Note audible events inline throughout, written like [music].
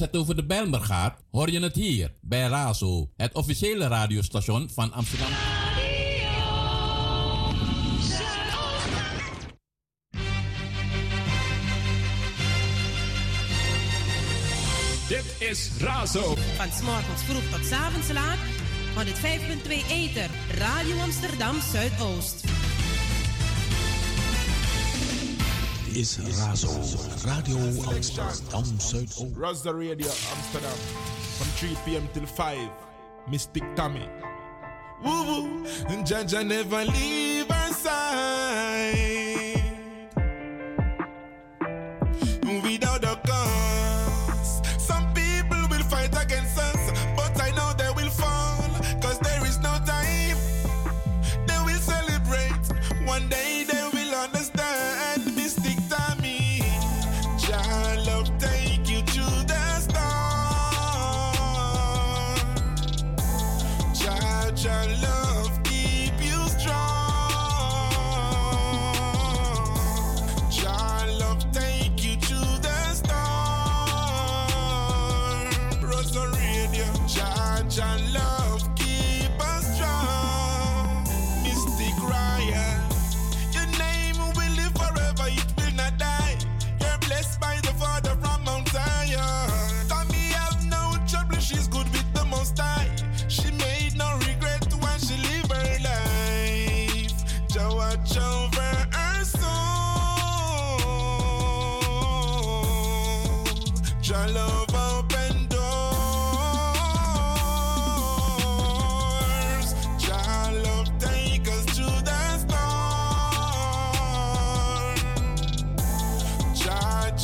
als het over de belmer gaat, hoor je het hier bij Razo, het officiële radiostation van Amsterdam. Dit is Razo. Van s'morgens vroeg tot s'avonds laat, van het 5.2 Eter, Radio Amsterdam Zuidoost. is Razo, Radio Amsterdam, Amsterdam Zuidoost. Razo Radio Amsterdam, from 3 p.m. till 5. Mistic Tommy. Woo woo, Jaja never leave.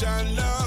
I Love.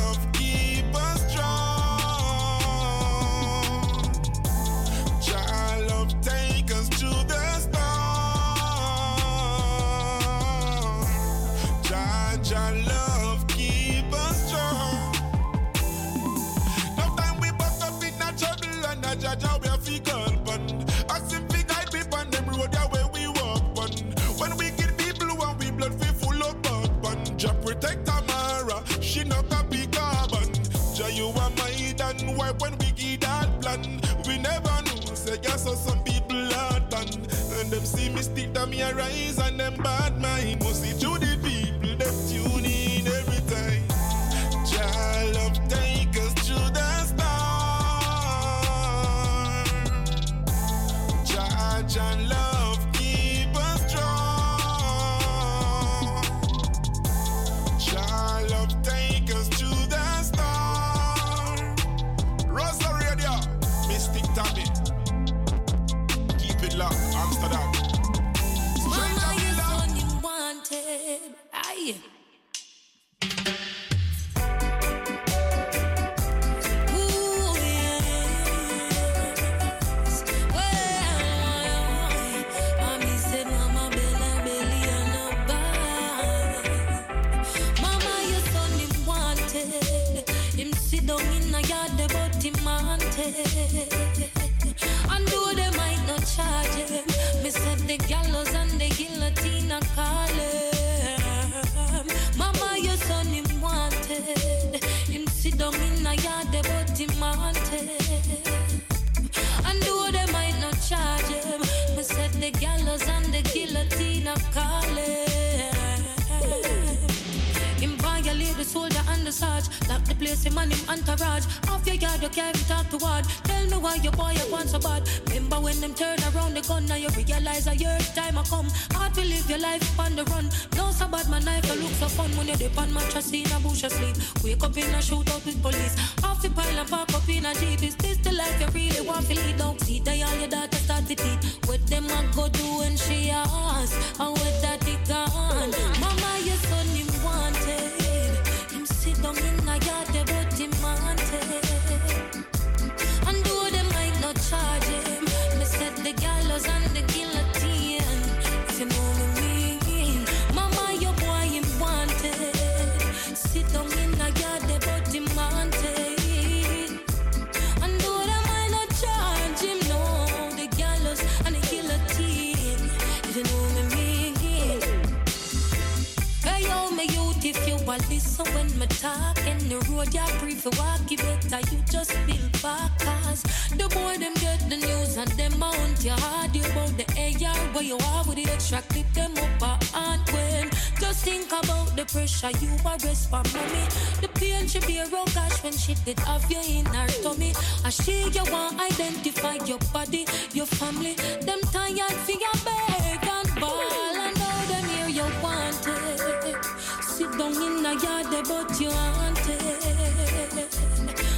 Sure, you a rest for mommy. The pain she a real oh gosh, when she did have you in her tummy. I she you want identify your body, your family. Them tired for your beg and ball, and all them here you want it. Sit down in the yard, but you want it.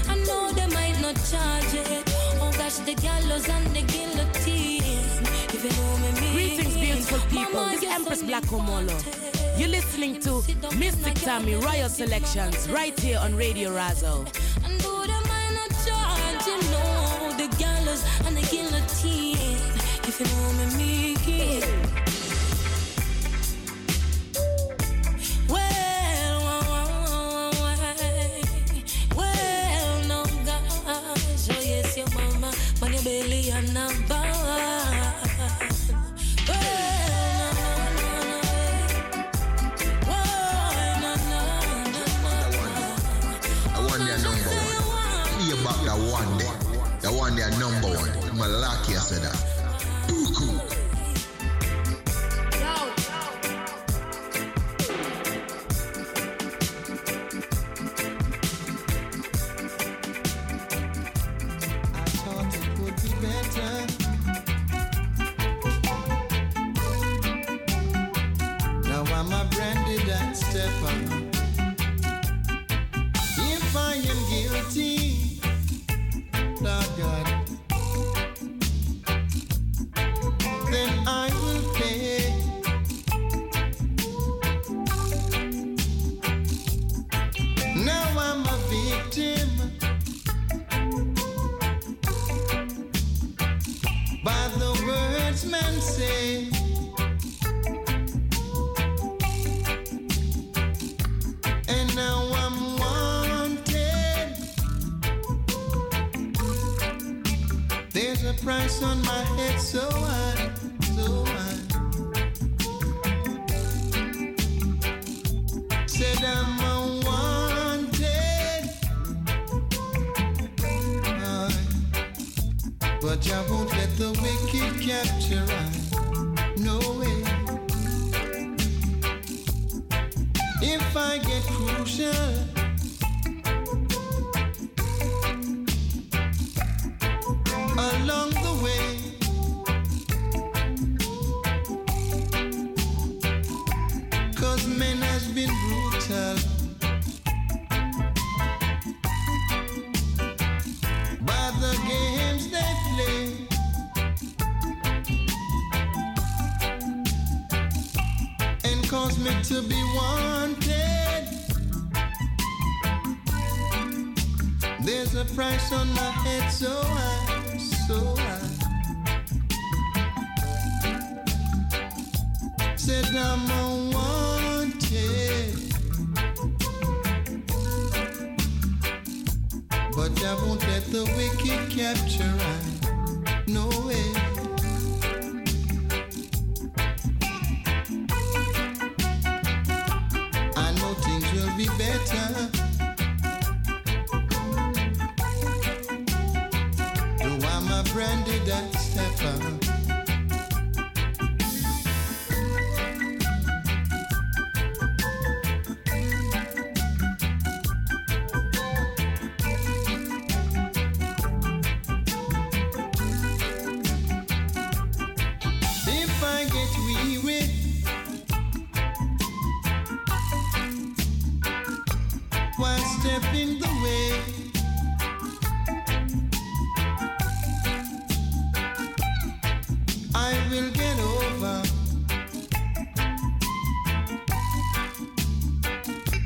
I know they might not charge it. Oh gosh, the gallows and the guillotine. Even me, me. Greetings, beautiful people. Mama, this Empress Black Omolo. You're listening to Mistic Tommy Royal Selections right here on Radio Razo. And the man a charge, you know, the gallows and the guillotine. If you know me, me, They are number one. Malakia said that.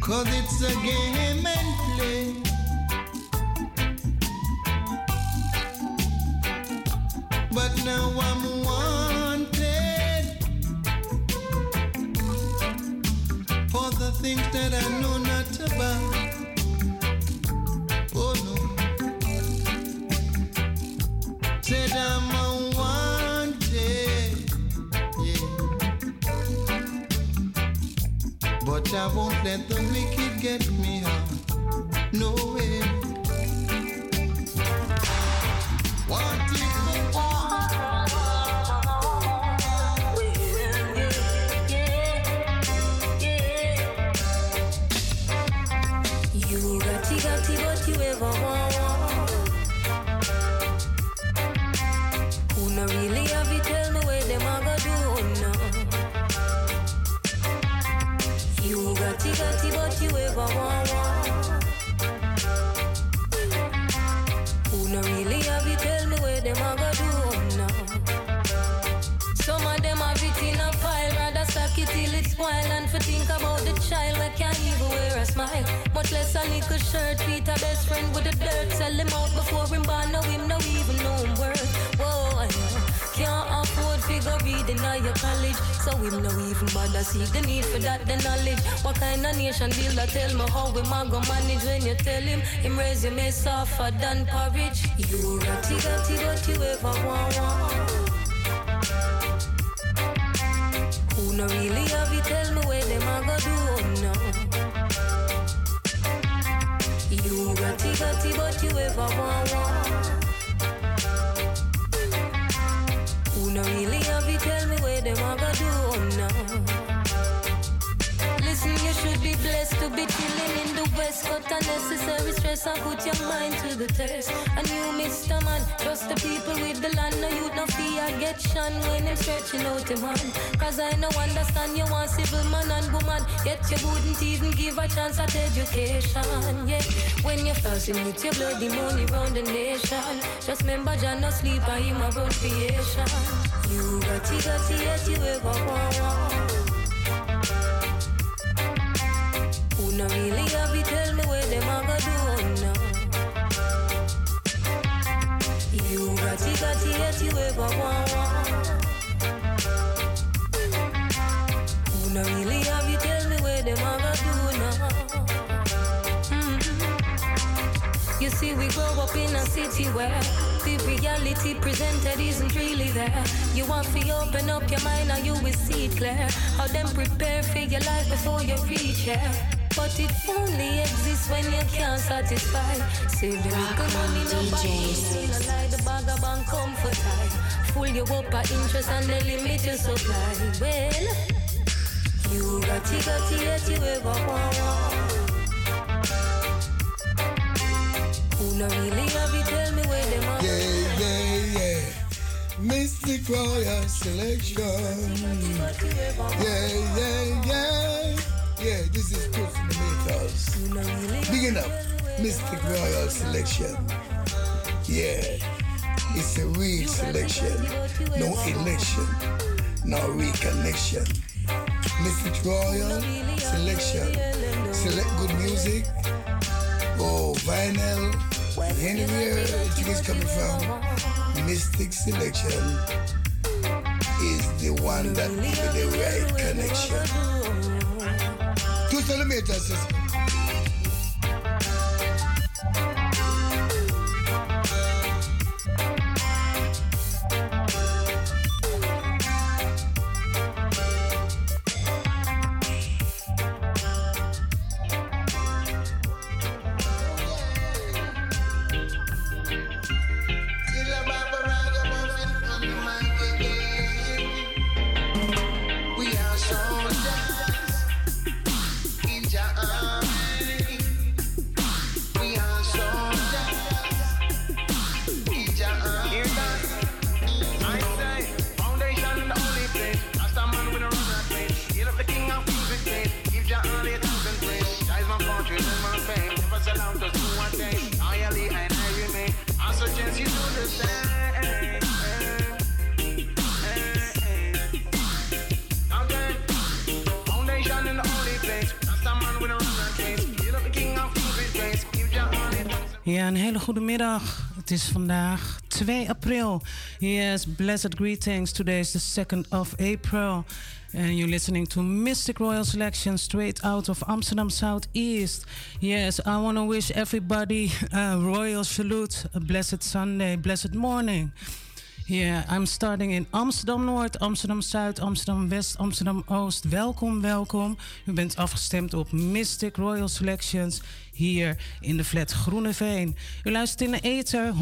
Cause it's a game and play. Get him no even bother see the need for that the knowledge. What kind of nation builder tell me how we a go manage when you tell him him raise him resume softer than porridge. You ratty ratty you ever want. Who no really have it, tell me where them a go do oh, now. You got it, got it, but you ever want. Stress and put your mind to the test. And you, Mr. Man, trust the people with the land. No youth, no fear, get shun when them stretching out the man. Cause I no understand you want civil man and woman. Yet you wouldn't even give a chance at education. Yeah, when you're fasting with your bloody money round the nation. Just remember, John no sleep and him a run creation. You got it, got it, yet you ever want. Who no really have you want want. Who no really have it, tell me where them go do now. Mhm. You see, we grow up in a city where the reality presented isn't really there. You want to open up your mind and you will see it clear. How them prepare for your life before you reach here. But it only exists when you can't satisfy. Save the little money, no money, no lie. The bag of bank come for time. Full you up at interest and they limit your supply. Well, you got it, got it, yet you ever want. want. Who no really have it, tell me where them are. Yeah, yeah, yeah. Mistic Royal Selection. Yeah, yeah, yeah. Yeah, this is. Big up, Mistic Royal Selection. Yeah, it's a real selection. No election, no reconnection. Mistic Royal Selection. Select good music. Oh, vinyl. Anywhere it is coming from. Mistic Selection is the one that gives the right connection. Two Ja, een hele goede middag. Het is vandaag 2 april. Yes, blessed greetings. Today is the 2nd of April. And you're listening to Mystic Royal Selection straight out of Amsterdam Southeast. Yes, I want to wish everybody a royal salute, a blessed Sunday, blessed morning. Yeah, I'm starting in Amsterdam Noord, Amsterdam Zuid, Amsterdam West, Amsterdam Oost. Welkom, welkom. U bent afgestemd op Mystic Royal Selections hier in de flat Groeneveen. U luistert in de ether 105.2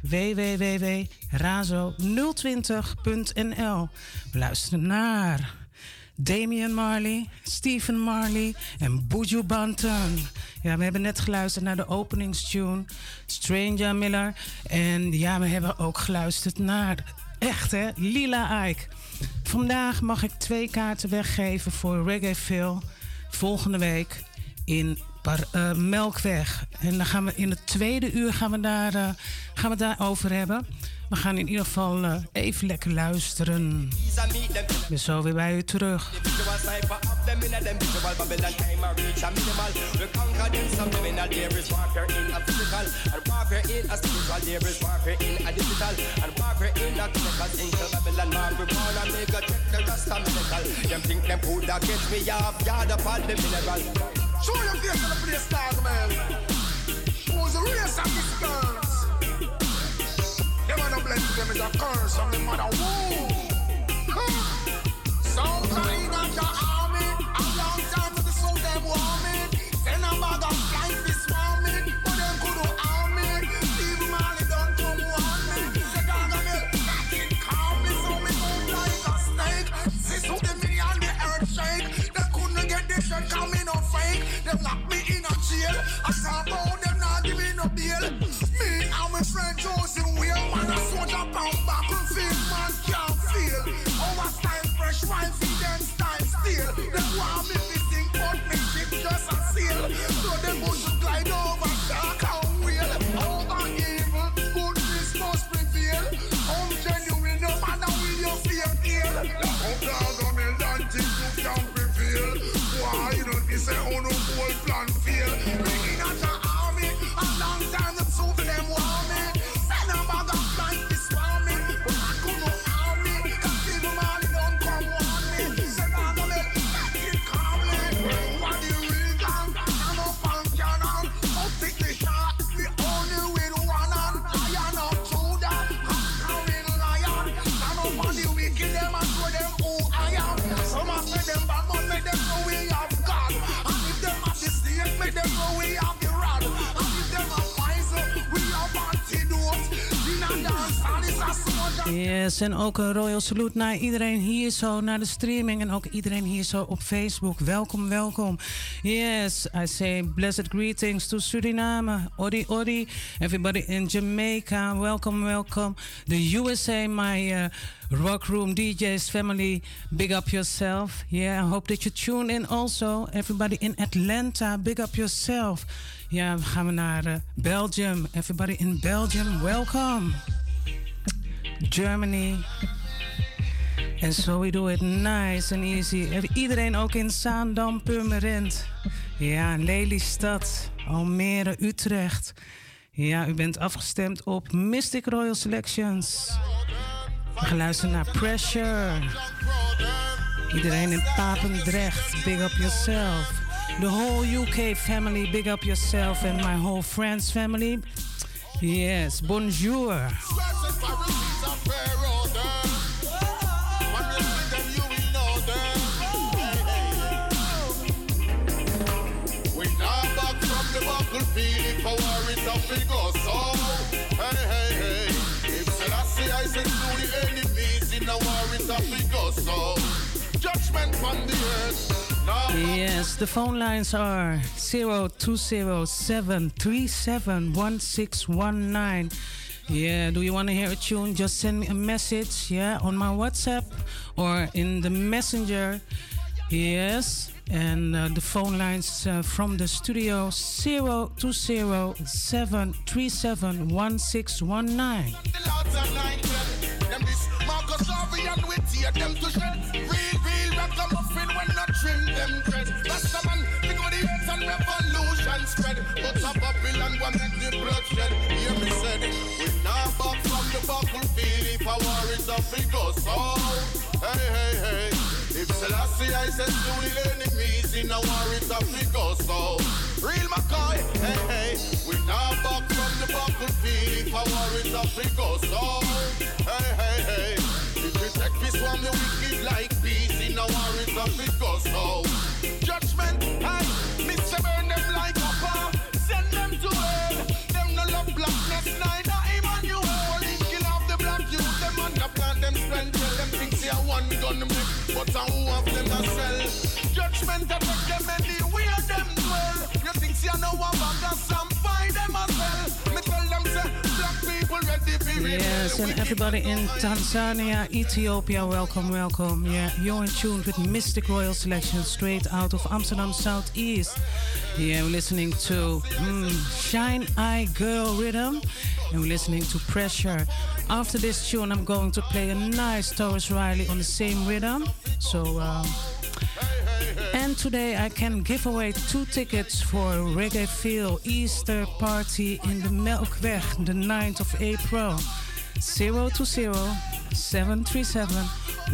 www.razo020.nl. We luisteren naar Damian Marley, Stephen Marley en Buju Banton. Ja, we hebben net geluisterd naar de openingstune, Stranger Miller. En ja, we hebben ook geluisterd naar, echt hè, Lila Ike. Vandaag mag ik twee kaarten weggeven voor Reggae. Volgende week in Par, uh, Melkweg. En dan gaan we in het tweede uur gaan we daar, uh, gaan we daarover hebben. We gaan in ieder geval uh, even lekker luisteren. Ik ben zo weer bij u terug. Them think them could that get me off, yard up all the mineral. Show your face on the place, dog, man. Who's the race of these girls? Them blend them is a curse on the mother womb. Some kind of your army, a long time to the soul them want me. Send a bag of flight this morning, but them couldn't harm me. Steve Marley don't come want me. The dog of me, that it calm me, so me move like a snake. See so the me and the earth shake. They couldn't get this shit coming no fake. Them lock me in a jail. I saw about man a pound battlefield, man can't feel. Our style fresh, wine feed them style still. Them want me to sing, but me ship just a seal. So them bush glide over dark and wheel. Over evil, goodness must prevail. Home genuine, no matter will you feel ill. Up dog on don't think you can prevail. Why don't say, oh no, Yes, en ook een royal salute naar iedereen hier zo, naar de streaming en ook iedereen hier zo op Facebook. Welkom, welkom. Yes, I say blessed greetings to Suriname, Odi Odi, everybody in Jamaica, welcome, welcome. The USA, my uh, rock room DJs family, big up yourself. Yeah, I hope that you tune in also. Everybody in Atlanta, big up yourself. Ja, we gaan we naar uh, Belgium. Everybody in Belgium, welcome. Germany. En so we do it nice and easy. Iedereen ook in Zaandam, Purmerend. Ja, Lelystad, Almere, Utrecht. Ja, u bent afgestemd op Mystic Royal Selections. Luisteren naar Pressure. Iedereen in Papendrecht, big up yourself. The whole UK family, big up yourself. And my whole friends family. Yes, bonjour. Yes, the phone lines are 0207371619. Yeah, do you want to hear a tune? Just send me a message, yeah, on my WhatsApp or in the messenger. Yes, and uh, the phone lines uh, from the studio 0207371619. the lads are nine Them this Marcus Garvey and we tear them to shreds. Real, real ragamuffin when not trim them dreads. That's the man, think of the hate and revolution spread. But a Babylon will make the bloodshed. Hey, hey, hey. If Selassie I said to the enemies in a war it's a figure. So, real McCoy, hey, hey. We now back from the battlefield if a war is a figure. So, hey, hey, hey. If we take this one, the wicked like peace in a war it's a figure. So, judgment, make. But a who of them sell? Judgment attack them anywhere them dwell. You think you know a bag Yes, and everybody in Tanzania, Ethiopia, welcome, welcome. Yeah, you're in tune with Mistic Royal Selection straight out of Amsterdam Southeast. Yeah, we're listening to mm, Shine Eye Girl Rhythm, and we're listening to Pressure. After this tune, I'm going to play a nice Tarrus Riley on the same rhythm. So, um, and today I can give away two tickets for Reggae Feel Easter Party in the Melkweg, the 9th of April. 020 737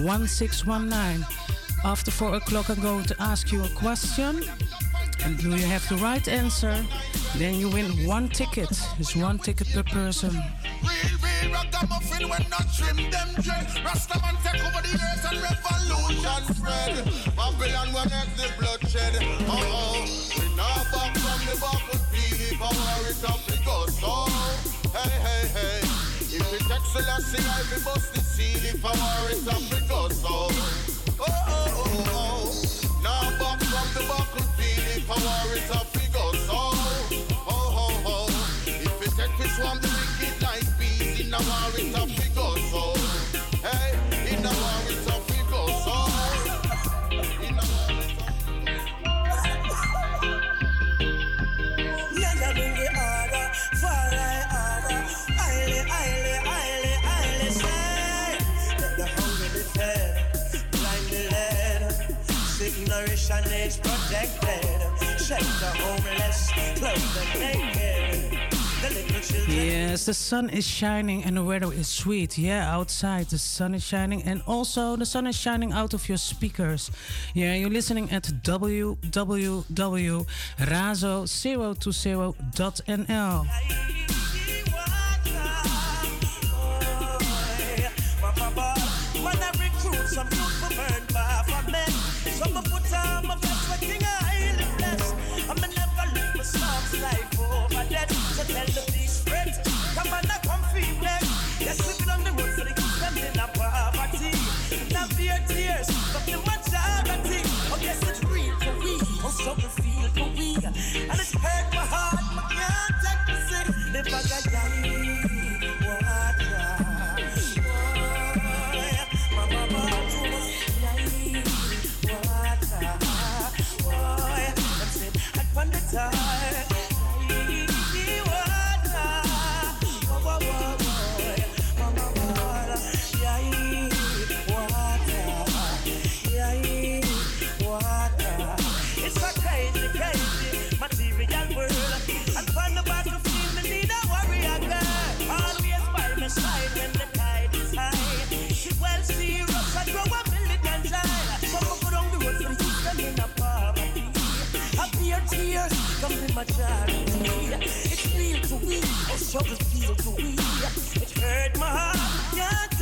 1619. After 4 o'clock, I'm going to ask you a question. And do you have the right answer? Then you win one ticket. It's one ticket per person. Real, real ragamuffin when not trim them dread. Rastaman take over the earth and revolution spread. Babylon will make the bloodshed. Oh oh, we now back from the battlefield. War it up, we go so. Hey hey hey, if it takes a Selassie, I will bust the seal. If I war it up, we so. Oh oh oh oh, now back from the battlefield. If I war it up, we so. Oh oh oh, if it take this one, a war we go so. A. In a war it up. Yalla bring the order, say. Let the hungry be fed, blind be led. Nourish and age protected. Shelter the homeless, clothe them naked. Yes, the sun is shining and the weather is sweet. Yeah, outside the sun is shining and also the sun is shining out of your speakers. Yeah, you're listening at www.razo020.nl. feel to. It hurt my heart, can't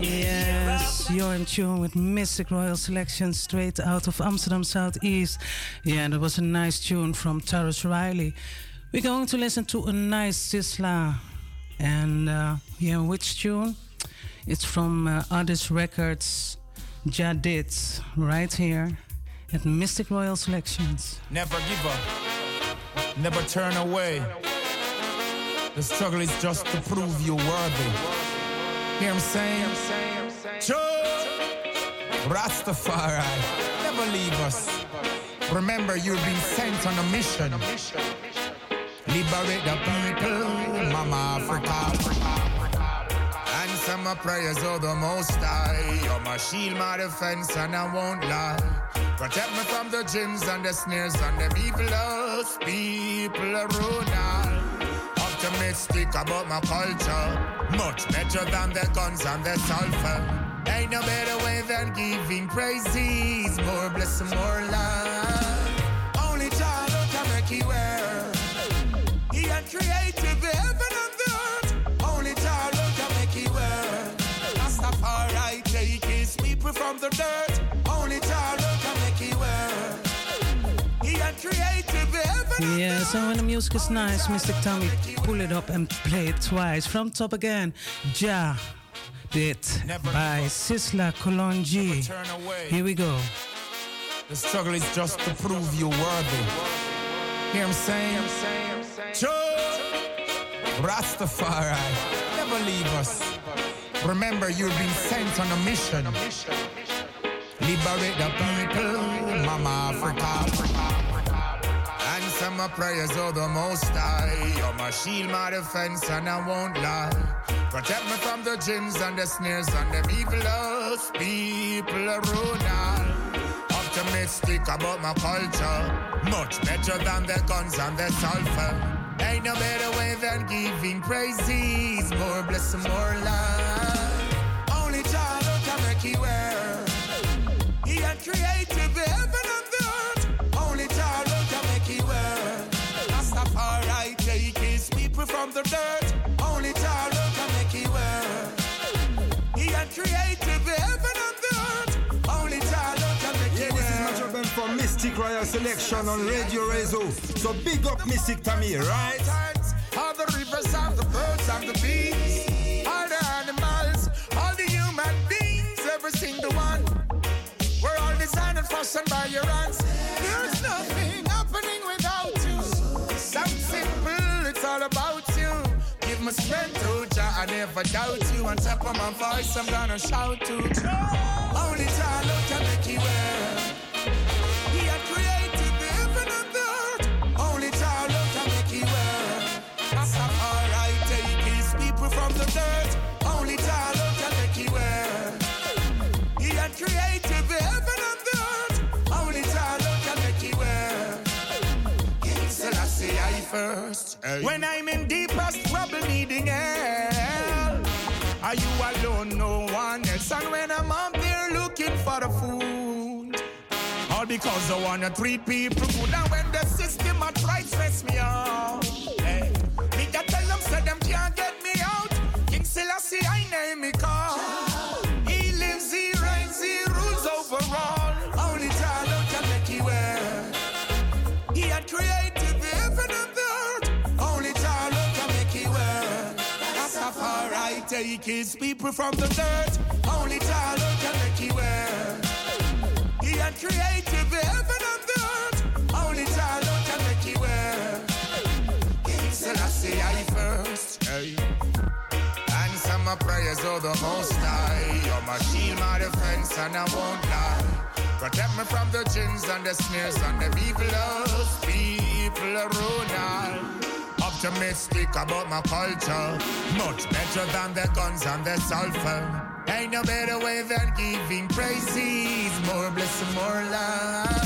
Yes, you're in tune with Mistic Royal Selection straight out of Amsterdam Southeast. Yeah, that was a nice tune from Tarrus Riley. We're going to listen to a nice Sizzla. And uh, yeah, which tune? It's from uh, Records, Jadit, right here at Mistic Royal Selections. Never give up. Never turn away. The struggle is just to prove you're worthy. Hear him saying? Joe, Rastafari, never leave us. Remember, you've been sent on a mission. Liberate the people, Mama Africa. Answer my prayers, oh the Most High. You're my shield, my defense, and I won't lie. Protect me from the gyms and the snares and the evil people around. Optimistic about my culture, much better than the guns and the sulfur. Ain't no better way than giving praises, more blessing, more love. Only child can make you wear. He had created the heaven and the earth. Only child can make you wear. Rastafari take his people from the dirt. Only child can make you wear. He had created Yeah, so when the music is nice, Mr. Tommy, pull it up and play it twice. From top again, Ja. Dit by Sizzla Kalonji. Here we go. The struggle is just to prove you're worthy. Hear him saying? Joe, Rastafari, never leave us. Remember, you've been sent on a mission. Liberate the people, Mama Africa. My prayers, oh the Most High. You're my shield, my defense, and I won't lie. Protect me from the gins and the snares and the evil people around. Optimistic about my culture, much better than the guns and the sulfur. Ain't no better way than giving praises, more blessing, more love. Dirt. Only child can make you wear. He had created the heaven and the earth. Only child can make Yeah, you this is wear. Major from Mistic Royal Selection on Radio Razo. So big up Mistic Tommy, right? All the rivers and the birds and the bees, all the animals, all the human beings, every single one. We're all designed and fashioned by your hands. There's nothing happening without you. Sound simple, it's all about me strength to Jah, I never doubt you. On top of my voice, I'm gonna shout to Jah. Only Jah Lord can make you wear. He had created the. Only Jah can make. Rastafari take his people from the dirt. Only Jah can make wear. He had created I first. When I'm in deepest trouble needing help. Are you alone? No one else. And when I'm up there looking for the food. All because I wanna treat people good. And when the system a try stress me out. Hey, me can tell them say them can't get me out. King Selassie take his people from the dirt. Only Lord can make you wear. He had created the heaven and the earth. Only Lord can make you wear. King Selassie I first. Hey. Answer my prayers, oh the most high. You're my shield, my defense, and I won't lie. Protect me from the gins and the snares and the evil us people around. Optimistic about my culture, much better than the guns and the sulfur. Ain't no better way than giving praises, more blessing, more love.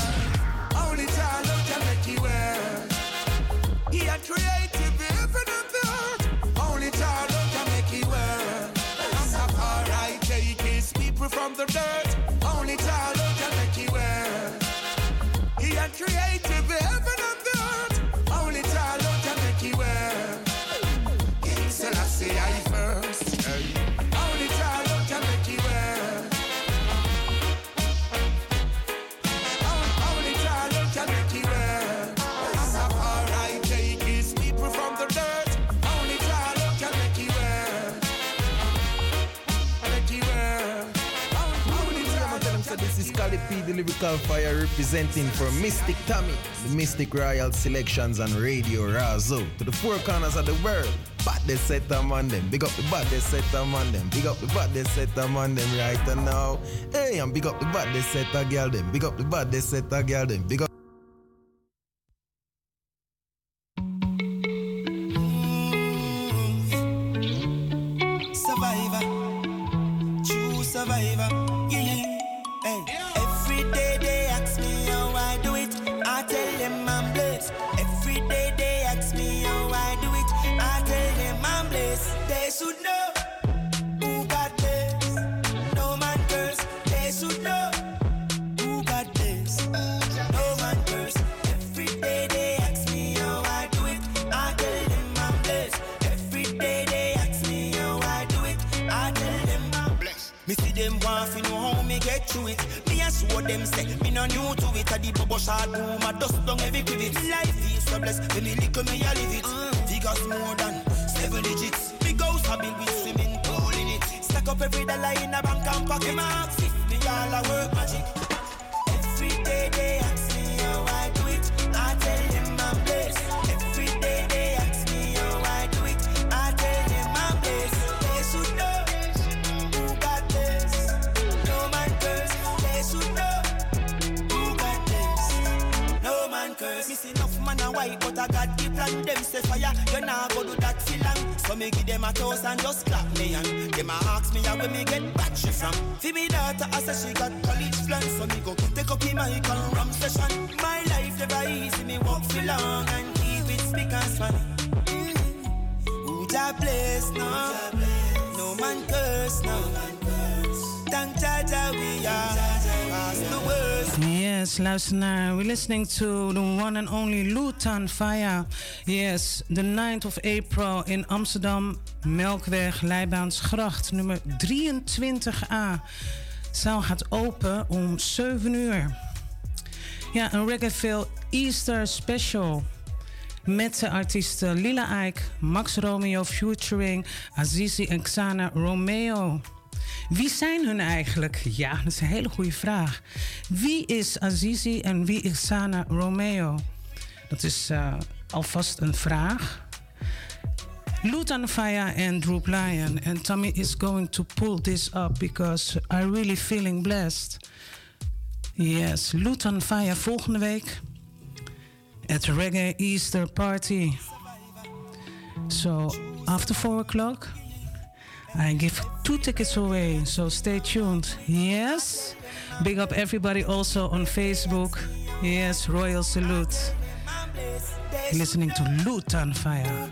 Only Jah Lord can make you wear. He had and the earth. Only Jah Lord can make you wear. Rastafari take his people from the dirt. Lyrical fire representing for Mistic Tommy, the Mistic Royal Selections and Radio Razo to the four corners of the world. Baddest set them on them, big up the baddest set them on them, big up the baddest set them on them right now. Hey, and big up the baddest set of girl them, big up the baddest set of girl them, big up. A the bubble shot boom, a dust down every crivet. Life is so blessed, when me lick me a live it. Figures more than seven digits. Big house a build with swimming pool in it. Stack up every dollar in a bank and pocket me all a work magic. White, but I got the plan. Them say fire, you nah go do that for long. So me give them a toast and just clap me and them a ask me how me get she from. For me daughter, I say she got college plans, so me go take up the mic and ram session. My life never easy, me walk for long and keep it speak and span. Mm-hmm. Who Jah bless no, no man curse no. Yes, luister naar. We're listening to the one and only Lutan Fire. Yes, the 9th of April in Amsterdam, Melkweg, Leibaansgracht, nummer 23a. Zaal gaat open om 7 uur. Ja, een Reggaeville Easter Special. Met de artiesten Lila Ike, Max Romeo featuring Azizi en Xana Romeo. Wie zijn hun eigenlijk? Ja, dat is een hele goede vraag. Wie is Azizi en wie is Xana Romeo? Dat is eh, alvast een vraag. Lutan Faya and Droop Lion. And Tommy is going to pull this up because I'm really feeling blessed. Yes, Lutan Faya volgende week at Reggae Easter Party. So after four o'clock, I give two tickets away. So stay tuned. Yes. Big up everybody also on Facebook. Yes, Royal Salute. Listening to Lutan Fyah.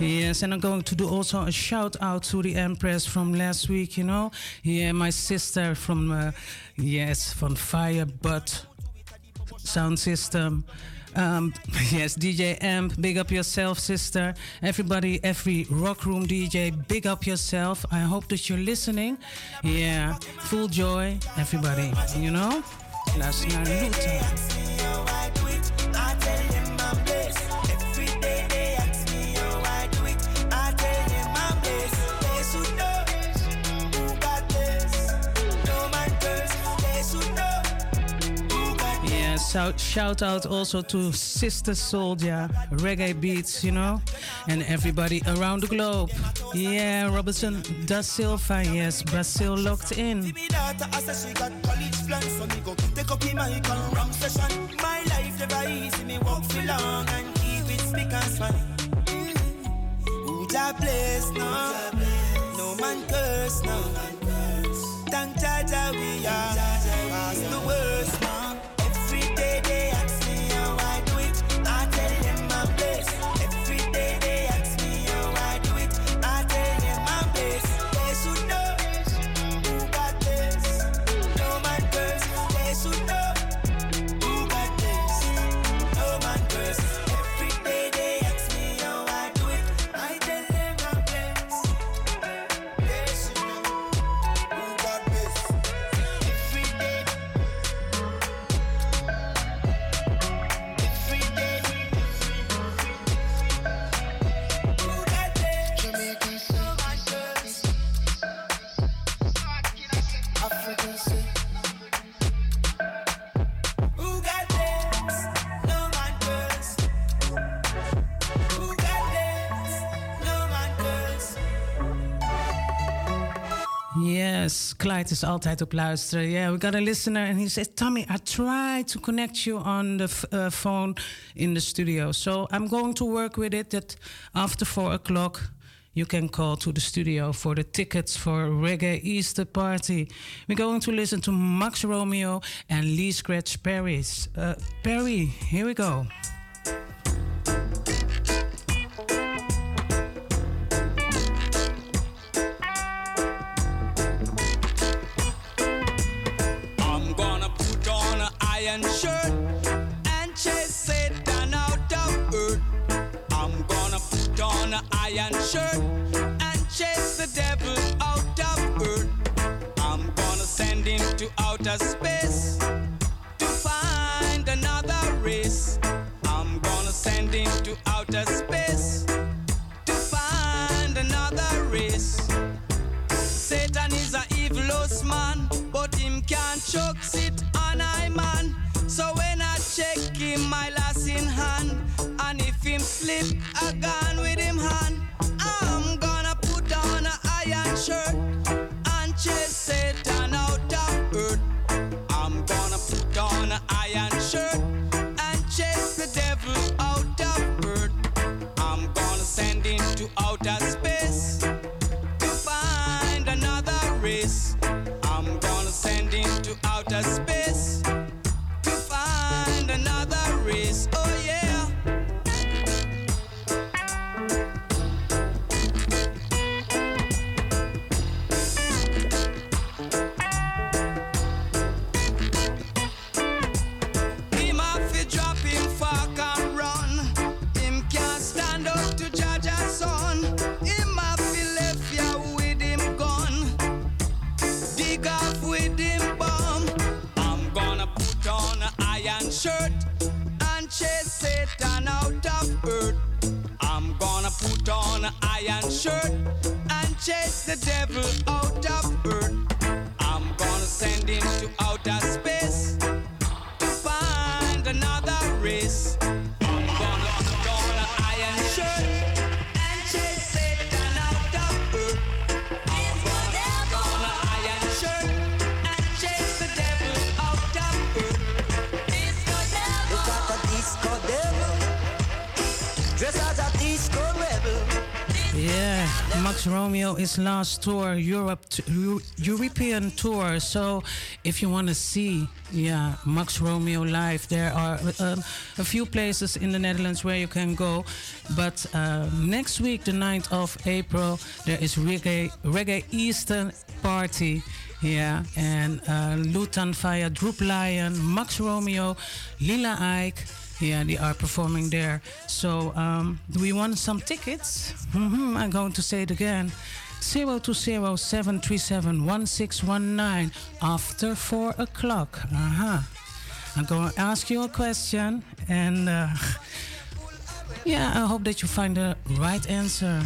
Yes, and I'm going to do also a shout out to the Empress from last week, you know. Yeah, my sister from, uh, yes, from Firebutt Sound System. Um, [laughs] yes, DJ Amp, big up yourself, sister. Everybody, every rock room DJ, big up yourself. I hope that you're listening. Yeah, full joy, everybody, you know. Luister naar Yeah, shout, out also to Sister Soldier, Reggae Beats, you know, and everybody around the globe. Yeah, Robertson Da Silva, yes, Brazil locked in. And and and no. Thank we are the worst now. Clyde is altijd op luisteren. Yeah, we got a listener and he said, Tommy, I tried to connect you on the uh, phone in the studio. So I'm going to work with it that after four o'clock you can call to the studio for the tickets for Reggae Easter Party. We're going to listen to Max Romeo and Lee Scratch Perry's. Uh, Perry, here we go. Iron shirt and chase Satan out of earth. I'm gonna put on an iron shirt and chase the devil out of earth. I'm gonna send him to outer space Romeo is last tour, Europe, European tour. So, if you want to see, yeah, Max Romeo live, there are um, a few places in the Netherlands where you can go. But uh, next week, the 9th of April, there is Reggae, Reggae Eastern Party. Yeah, and uh, Lutan Fyah, Droop Lion, Max Romeo, Lila Ike. Yeah, they are performing there. So, um, do we want some tickets? hmm I'm going to say it again. 020-737-1619 after 4 o'clock. Uh-huh. I'm going to ask you a question. And, uh, [laughs] yeah, I hope that you find the right answer.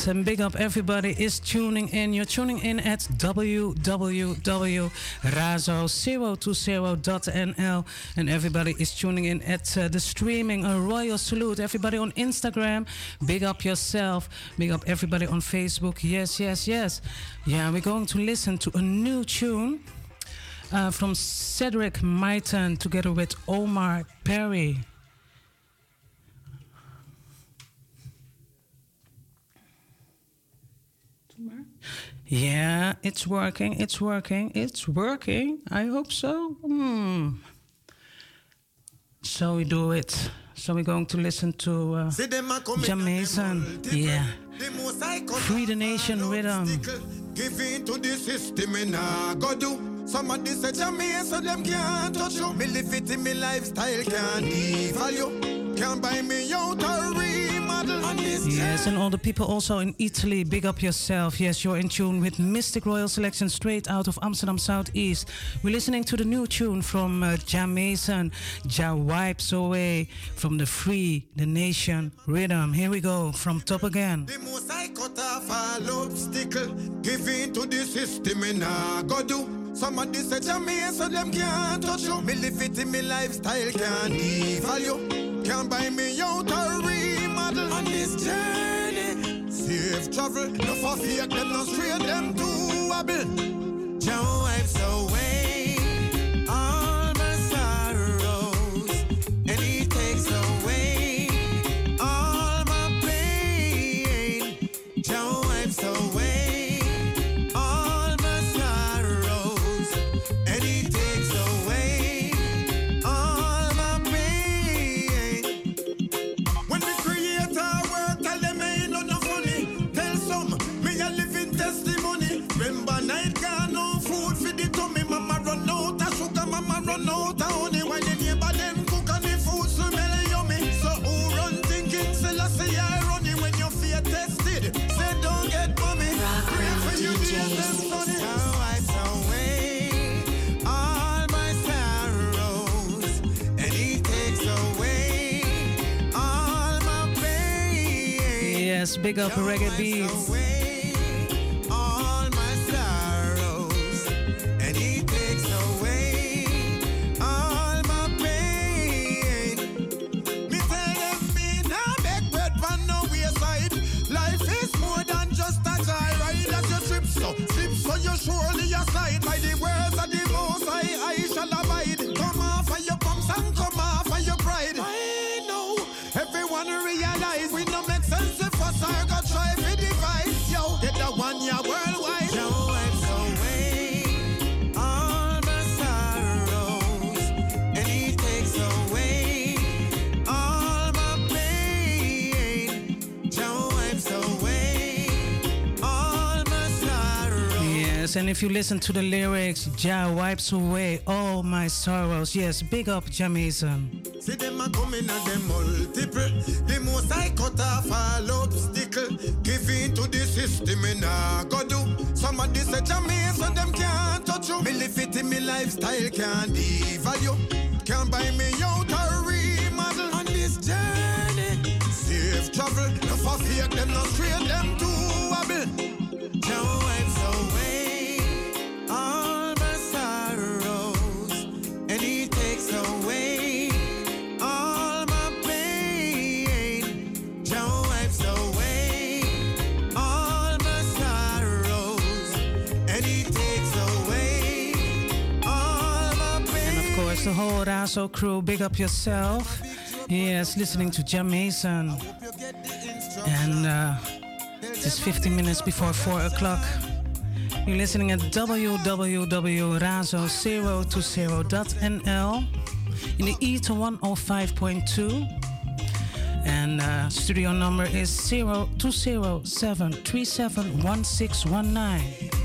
Yes, and big up everybody is tuning in. You're tuning in at www.razo020.nl and everybody is tuning in at uh, the streaming. A royal salute. Everybody on Instagram, big up yourself. Big up everybody on Facebook. Yes, yes, yes. Yeah, we're going to listen to a new tune uh, from Cedric Myton together with Omar Perry. Yeah, it's working. It's working. It's working. I hope so. Hmm. So we do it. So we're going to listen to uh, Jah Mason. Yeah. Free the Nation Rhythm. Give in to the system and I go do. Somebody to me so them can't touch you. Me live it in me lifestyle can't devalue. Can't buy me out a remodel. And this Yes, and all the people also in Italy, big up yourself. Yes, you're in tune with Mistic Royal Selection straight out of Amsterdam Southeast. We're listening to the new tune from uh, Jah Mason, Jah Wipes Away from the Free, the Nation Rhythm. Here we go, from top again. The most I cut off all obstacle. Give in to the system and I go do. Somebody say to me so them can't touch you. Me live it in me lifestyle can't devalue. Can't buy me out a remodel on this journey. Safe travel, no for fear them no straight them to wobble. Joe wipes away all Yes, big up Reggae Beats. And if you listen to the lyrics, Jah wipes away all my sorrows. Yes, big up Jah Mason. See them a coming them multiple. The most I cut off all obstacle. Give in to the system and I go do. Somebody say to me so them can't touch you. Me live it in me lifestyle can't devalue. Can't buy me out remodel on this journey. Safe travel, no for fear them no straight them to wobble. Joe wipes the whole Razo crew, big up yourself. Yes, listening to Jah Mason. And uh, it is 15 minutes before 4 o'clock. You're listening at www.razo020.nl in the E to 105.2. And uh, studio number is 0207371619.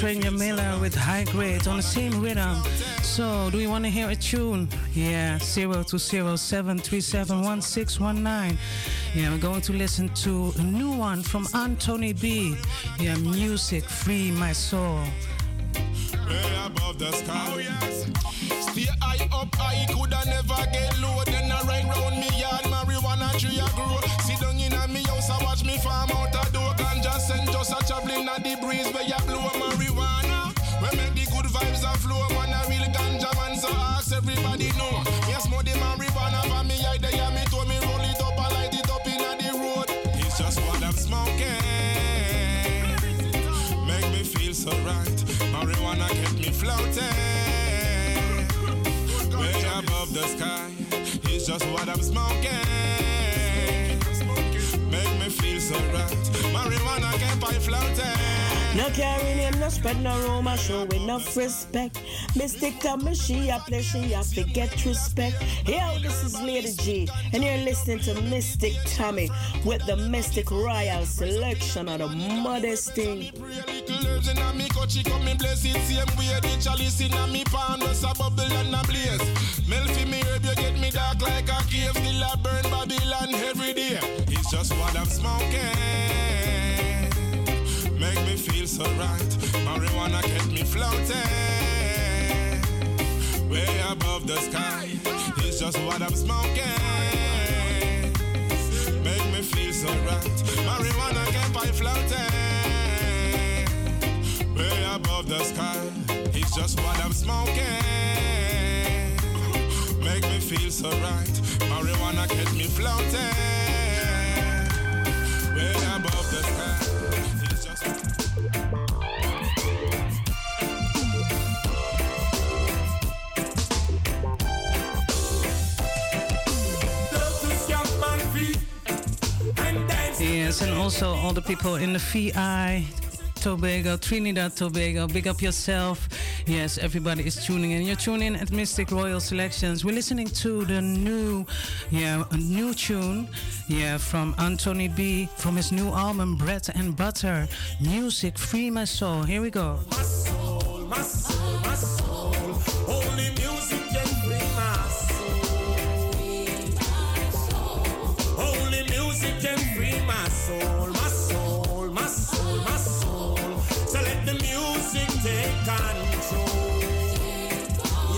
Stranger Miller with high grade on the same rhythm. So, do you want to hear a tune? Yeah, 0207371619. Yeah, we're going to listen to a new one from Anthony B. Yeah, music, free my soul. Mistic Tommy, she a play, she a forget respect. Yo, this is Lady G, and you're listening to Mistic Tommy with the Mistic Royal selection of the modest thing. Little herbs me cut, she come me bless it same way. The chalice in a me pan, just a bubble and a blaze. Mel fi me herb, you get me dark like a cave. Still a burn Babylon every day. It's just what I'm smoking. Make me feel so right. Marijuana kept me floating. Way above the sky. It's just what I'm smoking. Make me feel so right. Marijuana kept me floating. Way above the sky. It's just what I'm smoking. Make me feel so right. Marijuana kept me floating. Way above And also all the people in the VI, Tobago, Trinidad, Tobago. Big up yourself. Yes, everybody is tuning in. You're tuning in at Mistic Royal Selections. We're listening to the new, yeah, a new tune, yeah, from Anthony B. from his new album Bread and Butter. Music, free my soul. Here we go. my soul, my soul. Only music my soul, my soul, my soul, my soul. So let the music take control.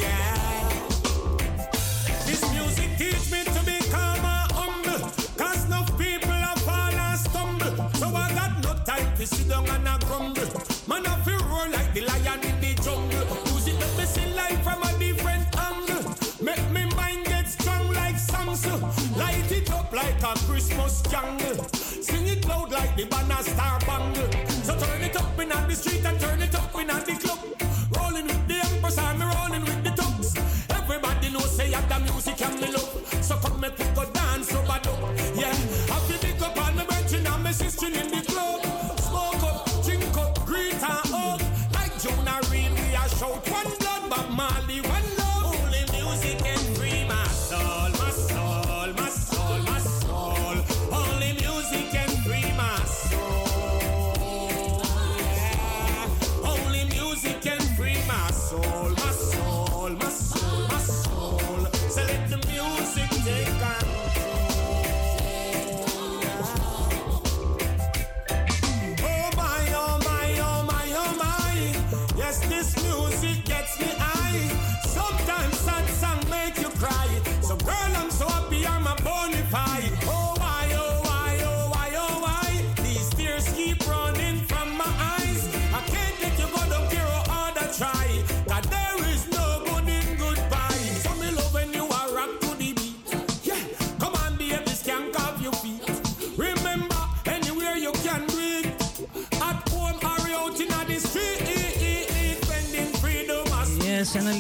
Yeah. This music teach me to be calm and humble. Cause enough people. So I got no time to sit down and grumble. Man, I feel like the lion in the jungle. It up, me see life from a different angle. Make me mind get strong like. Light it up like a Christmas. Star bangle. So turn it up in the street and turn it up in the club.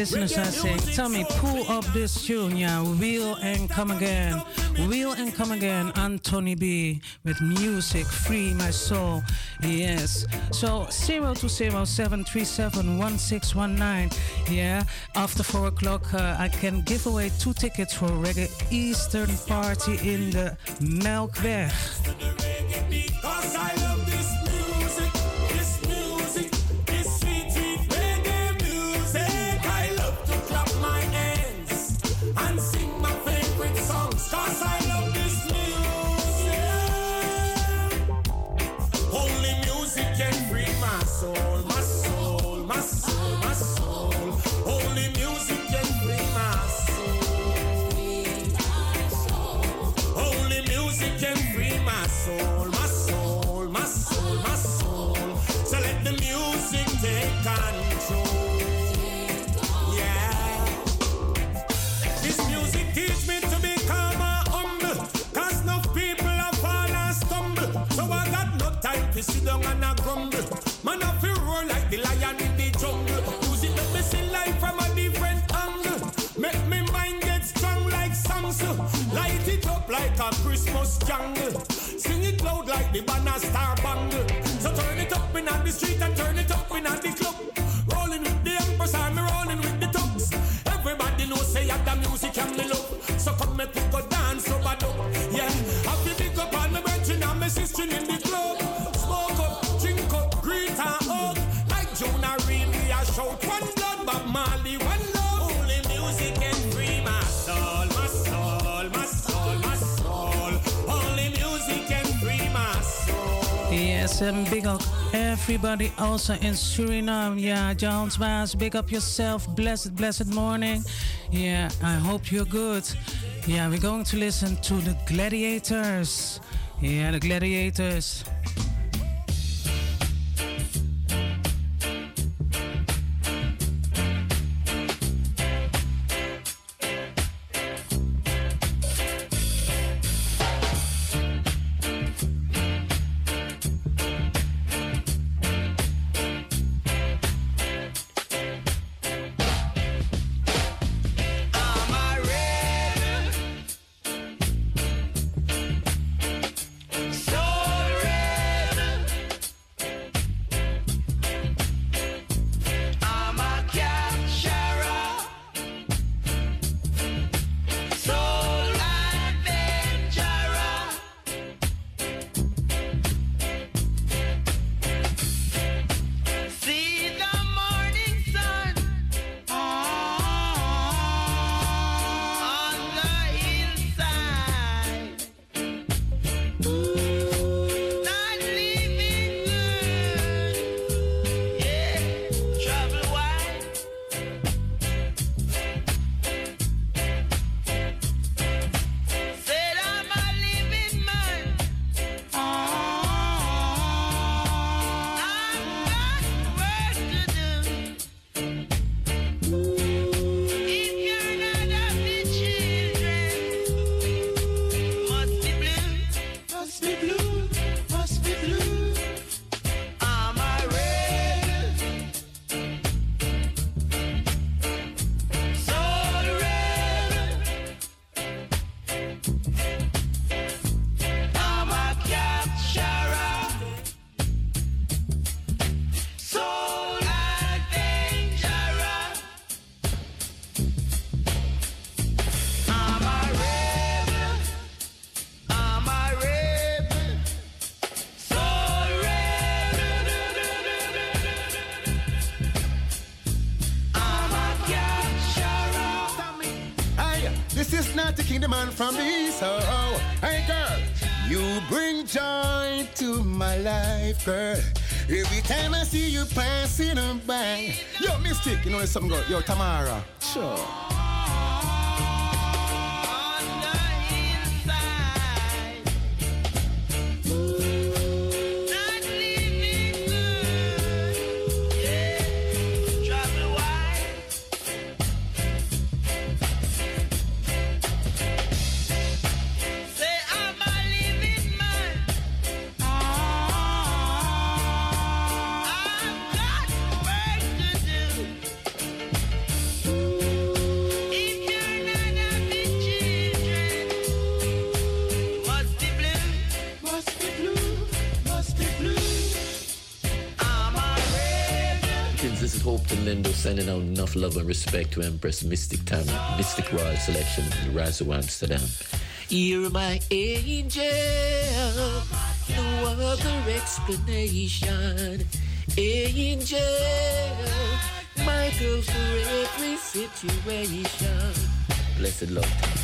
Listeners are saying, tell me, pull up this tune, yeah, Wheel and Come Again. Wheel and Come Again, Anthony B. with music, Free My Soul. Yes. So 0207371619. Yeah. After 4 o'clock, uh, I can give away two tickets for a Reggae Eastern Party in the Melkweg. Control. Yeah. This music teach me to enough people stumble. So I got no time to sit down and grumble. Man, I feel roar like the lion in the jungle. See life from a different angle. Make me mind get strong like. Light it up like a Christmas jungle. Sing it loud like the banner star bangle. So turn it up in the street shout one blood, Bob Marley, one love. Only music can free my soul, my soul, my soul, my soul. Only music can free my soul. Yes, and big up everybody also in Suriname. Yeah, Jones Bass, big up yourself. Blessed, blessed morning. Yeah, I hope you're good. Yeah, we're going to listen to the Gladiators. Yeah, the Gladiators. Not the kingdom man from the east. Oh, oh. hey girl, you bring joy to my life, girl. Every time I see you passing by. Yo, Mistic, you know there's something go. Yo, Tamara. Sure. Love and respect to Empress Mistic Tammy, Mistic Royal Selection in Razo, Amsterdam. You're my angel, no other explanation. Angel, my girl for every situation. Blessed love.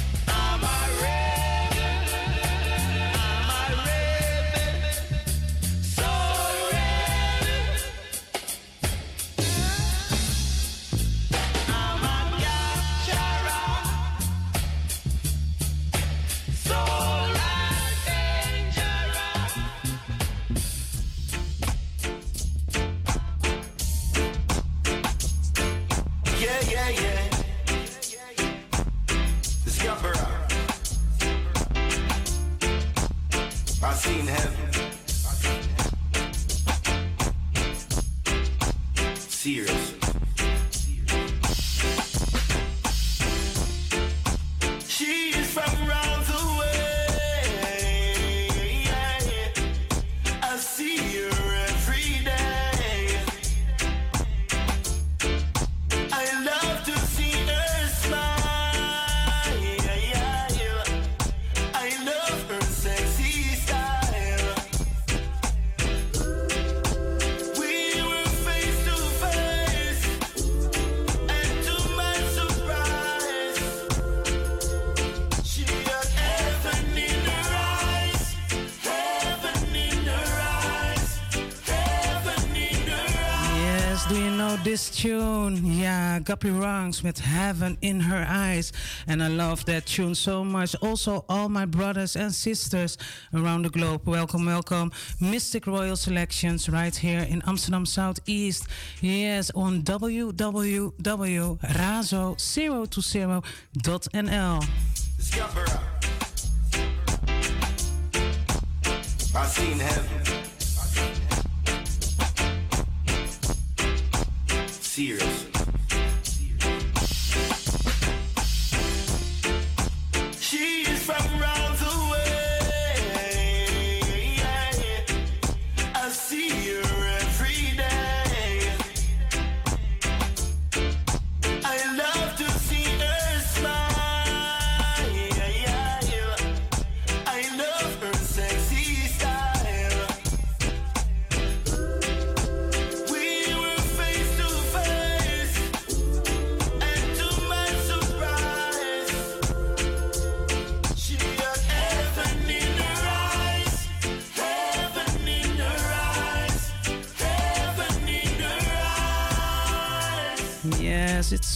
Gappy Ranks with Heaven in Her Eyes. And I love that tune so much. Also, all my brothers and sisters around the globe, welcome, welcome. Mistic Royal Selections right here in Amsterdam Southeast. Yes, on www.razo020.nl. Discover. I seen heaven.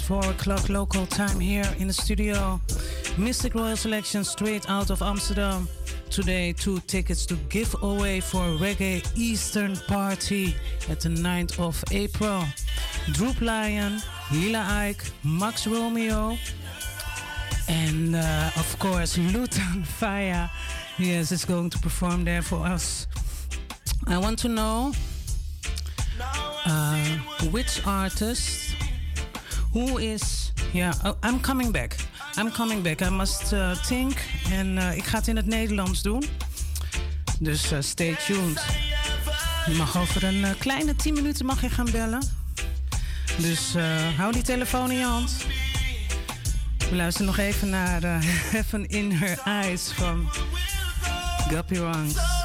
4 o'clock local time here in the studio. Mistic Royal Selection straight out of Amsterdam. Today, two tickets to give away for a Reggae Eastern Party at the 9th of April. Droop Lion, Lila Ike, Max Romeo, and uh, of course, Lutan [laughs] Fyah. Yes, is going to perform there for us. I want to know uh, which artist, who is. Yeah, oh, I'm coming back. I'm coming back. I must uh, think. En uh, ik ga het in het Nederlands doen. Dus uh, stay tuned. Je mag over een kleine 10 minuten mag je gaan bellen. Dus hou die telefoon in je hand. We luisteren nog even naar [laughs] Heaven in Her Eyes van Guppy Ranks.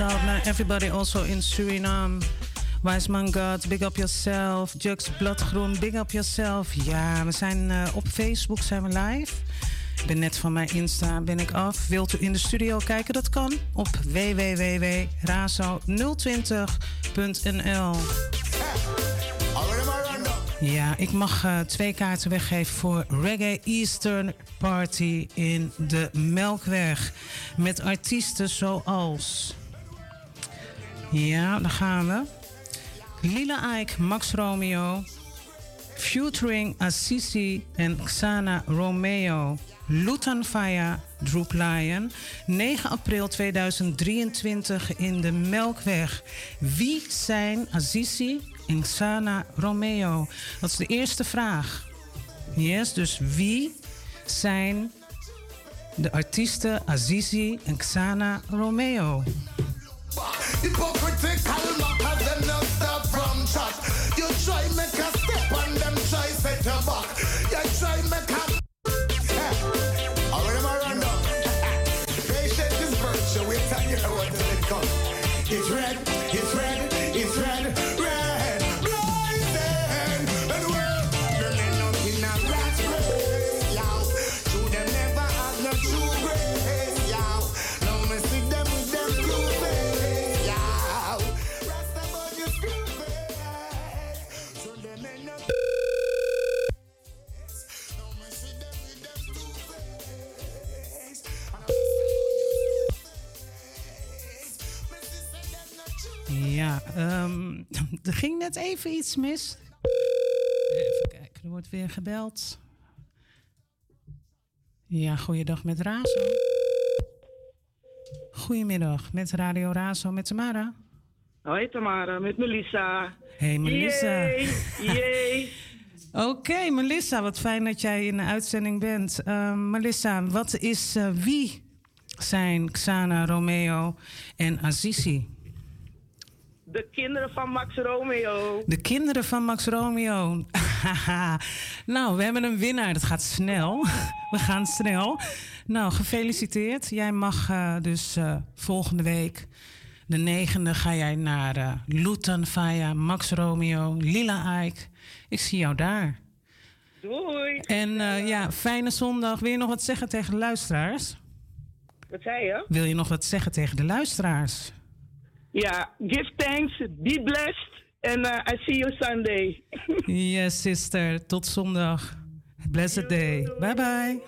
Out naar everybody also in Suriname. Wijsman God, big up yourself. Jux Bladgroen, big up yourself. Ja, we zijn eh, op Facebook zijn we live. Ik ben net van mijn Insta ben ik af. Wilt u in de studio kijken? Dat kan op www.razo020.nl. Ja, ik mag eh, twee kaarten weggeven voor Reggae Eastern Party in de Melkweg. Met artiesten zoals. Ja, daar gaan we. Lila Ike, Max Romeo. Featuring Assisi en Xana Romeo. Lutan Faya, Droop Lion. 9 april 2023 in de Melkweg. Wie zijn Assisi en Xana Romeo? Dat is de eerste vraag. Yes, dus wie zijn de artiesten Azizi en Xana Romeo? Hypocritical mockers, them not stop from chat. Net even iets mis. Even kijken, er wordt weer gebeld. Ja, goeiedag met Razo. Goedemiddag met Radio Razo met Tamara. Hoi Tamara, met Melissa. Hey Melissa. Yay. [laughs] Oké, Melissa, wat fijn dat jij in de uitzending bent. Ehm, Melissa, wat is eh, wie zijn Xana Romeo en Azizi? De kinderen van Max Romeo. De kinderen van Max Romeo. [laughs] nou, we hebben een winnaar. Dat gaat snel. [laughs] We gaan snel. Nou, gefeliciteerd. Jij mag eh, dus eh, volgende week, de negende, ga jij naar eh Lutan Faya, Max Romeo, Lila Ike. Ik zie jou daar. Doei. En ja, fijne zondag. Wil je nog wat zeggen tegen de luisteraars? Wat zei je? Wil je nog wat zeggen tegen de luisteraars? Ja, give thanks, be blessed. En eh, I see you Sunday. [laughs] yes, sister. Tot zondag. Blessed day. Bye bye.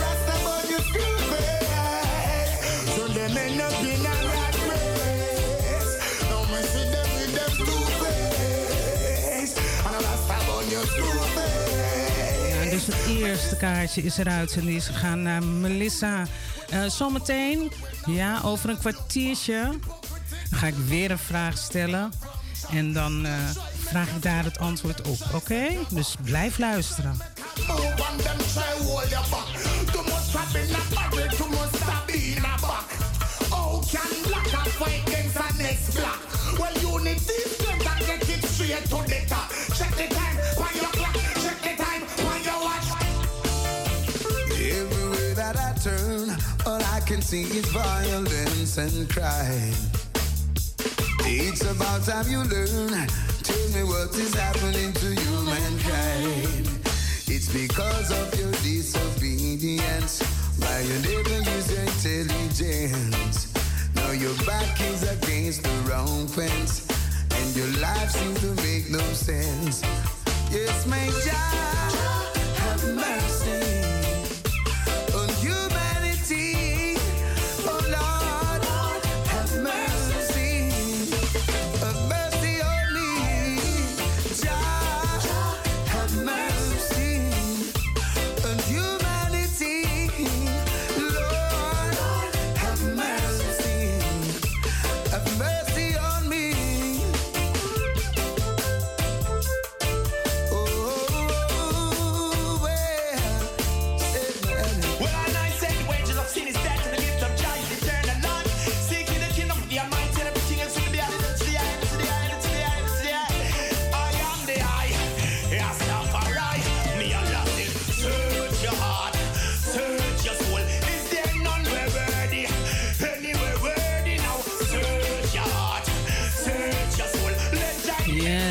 Rasta boy, you screw face. So them ain't no in a rat race. Now me see them with them two face. And a Rasta boy, you screw face. Ja, dus het eerste kaartje is eruit en die is gegaan naar Melissa. Eh, zometeen, ja, over een kwartiertje, ga ik weer een vraag stellen. En dan eh, vraag ik daar het antwoord op, oké? Dus blijf luisteren. Can see is violence and crime. It's about time you learn. Tell me what is happening to humankind. It's because of your disobedience. Why you never use your intelligence. Now your back is against the wrong fence. And your life seems to make no sense. Yes, may Jah have mercy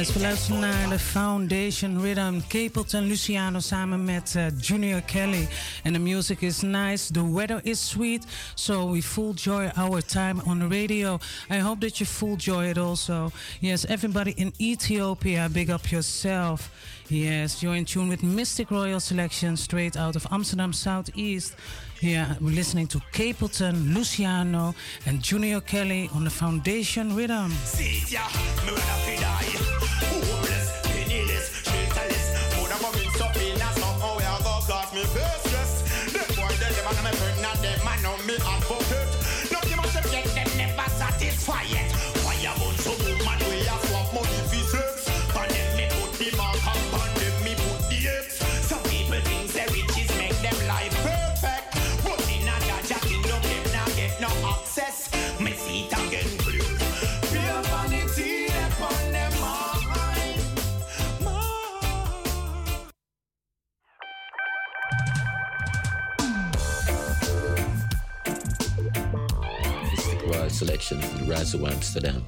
Yes, we luisteren naar de Foundation Rhythm. Capleton Luciano samen met uh, Junior Kelly. And the music is nice, the weather is sweet. So we full joy our time on the radio. I hope that you full joy it also. Yes, everybody in Ethiopia, big up yourself. Yes, you're in tune with Mistic Royal Selection straight out of Amsterdam Southeast. Yeah, we're listening to Capleton, Luciano, and Junior Kelly on the Foundation Rhythm. Mistic Royal Selection, Razo Amsterdam.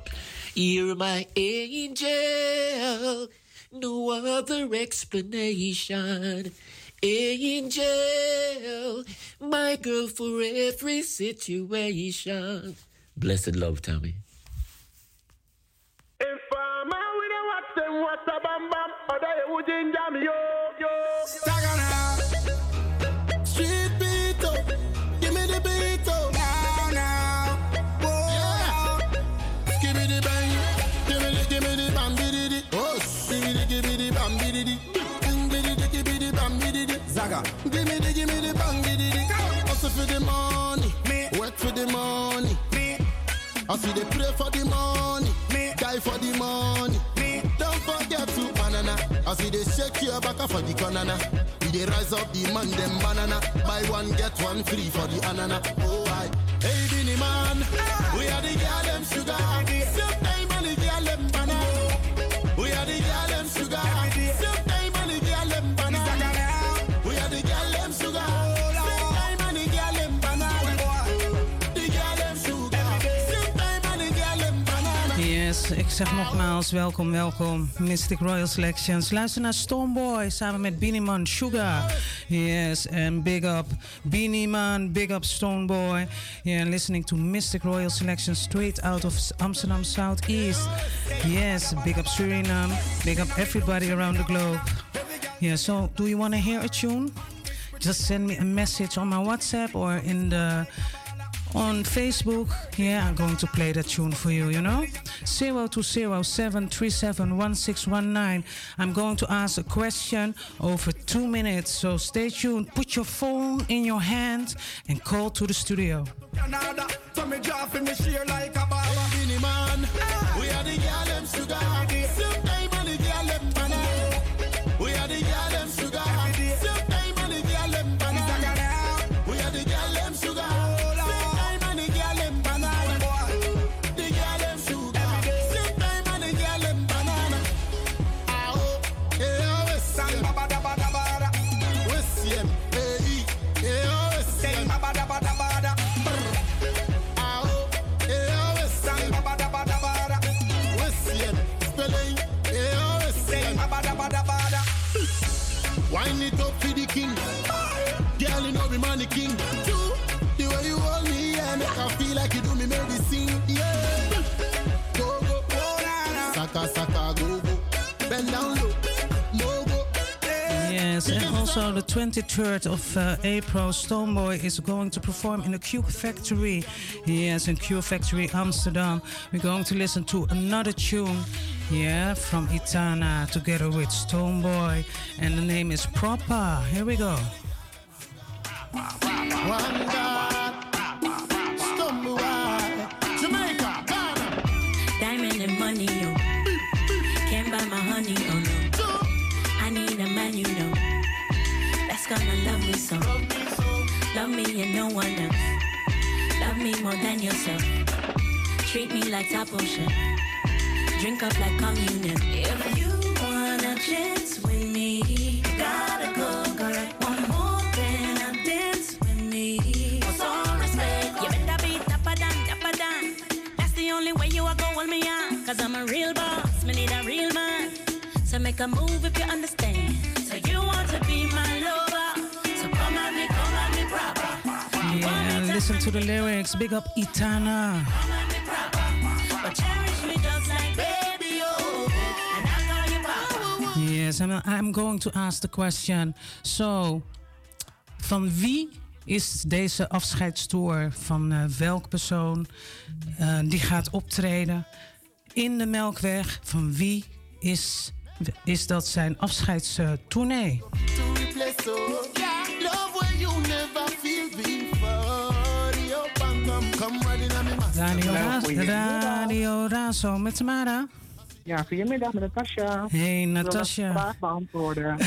You're my angel, no other explanation. Angel, my girl for every situation. Blessed love, Tommy. Informer, we don't watch them, watch the bam bam. Other you ginger me, yo, yo. Street Hustle for the money, me. work for the money. Me. I see they pray for the money, me. die for the money. Me. Don't forget to banana. I see they shake your back for the banana. We they rise up the man them banana. Buy one get one free for the banana. Oh I, hey Beenie Man, ah. we are the girl them sugar. Ik zeg nogmaals welkom, welkom. Mistic Royal Selections. Luister naar Stonebwoy samen met Beenie Man Sugar. Yes, and big up Beenie Man, big up Stonebwoy. Yeah, listening to Mistic Royal Selections straight out of Amsterdam Southeast. Yes, big up Suriname, big up everybody around the globe. Yeah, so do you want to hear a tune? Just send me a message on my WhatsApp or in the on Facebook. Yeah, I'm going to play that tune for you, you know? 0207371619. I'm going to ask a question over two minutes, so stay tuned. Put your phone in your hand and call to the studio. Also the 23rd of uh, April, Stonebwoy is going to perform in the Q-Factory. Yes, in Q-Factory Amsterdam. We're going to listen to another tune, yeah, from Etana together with Stonebwoy, and the name is Proper. Here we go. One so. Love me and no one else. Love me more than yourself. Treat me like top ocean. Drink up like communion. If you want a chance with me, gotta go correct. One more than a dance with me. For some respect, you better be dapper than, dapper than. That's the only way you are hold me on. Cause I'm a real boss, me need a real man. So make a move if you understand. Listen to the lyrics. Big up Itana. Yes, and I'm going to ask the question. So, van wie is deze afscheidstour? Van eh, welk persoon eh, die gaat optreden in de Melkweg? Van wie is, is dat zijn afscheidstournee? Radio, Ra- Radio Razo met Tamara. Ja, goedemiddag met Natasja. Hey, Ik wil Natasja. vraag beantwoorden.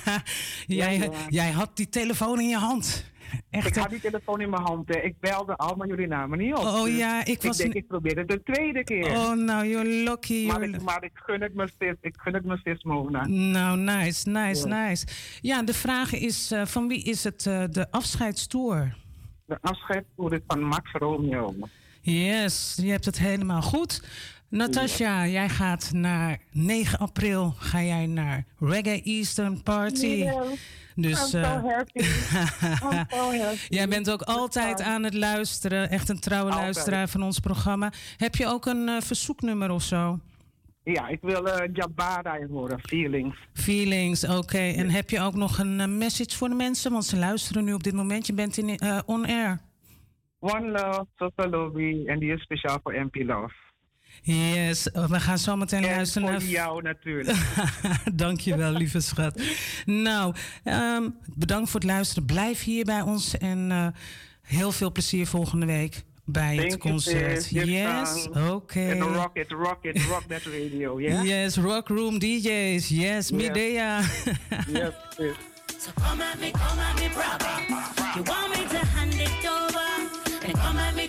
[laughs] jij, ja. jij had die telefoon in je hand. Echt, ik had die telefoon in mijn hand. hè. Ik belde al, maar jullie namen niet op. Oh, Dus ja, ik was denk, n- ik probeerde het de tweede keer. Oh, nou, you're lucky. maar, ik, maar ik gun het me steeds, ik gun het me steeds Mona. Nou, nice, nice, Ja. nice. Ja, de vraag is, eh, van wie is het eh, de afscheidstour? De afscheidstoer is van Max Romeo. Yes, je hebt het helemaal goed. Natasja, jij gaat naar 9 april ga jij naar Reggae Eastern Party. Dus I'm so eh, happy. [laughs] I'm so happy. jij bent ook altijd aan het luisteren, echt een trouwe Altijd. luisteraar van ons programma. Heb je ook een eh, verzoeknummer of zo? Ja, ik wil eh Jabara horen, Feelings. Feelings, oké. En heb je ook nog een message voor de mensen? Want ze luisteren nu op dit moment. Je bent in, eh, on air. One Love, Social Lobby en die is speciaal voor MP Love. Yes, oh, we gaan zo meteen En luisteren voor jou natuurlijk. [laughs] Dankjewel, lieve schat. Nou, ehm, bedankt voor het luisteren. Blijf hier bij ons en eh, heel veel plezier volgende week bij het Thank concert. Yes, oké. And rock it, rock it, rock that radio, yeah? Yes, Rock Room DJs. Yes, Medea. yes. [laughs] So come at me, come at me proper. You want me to come at me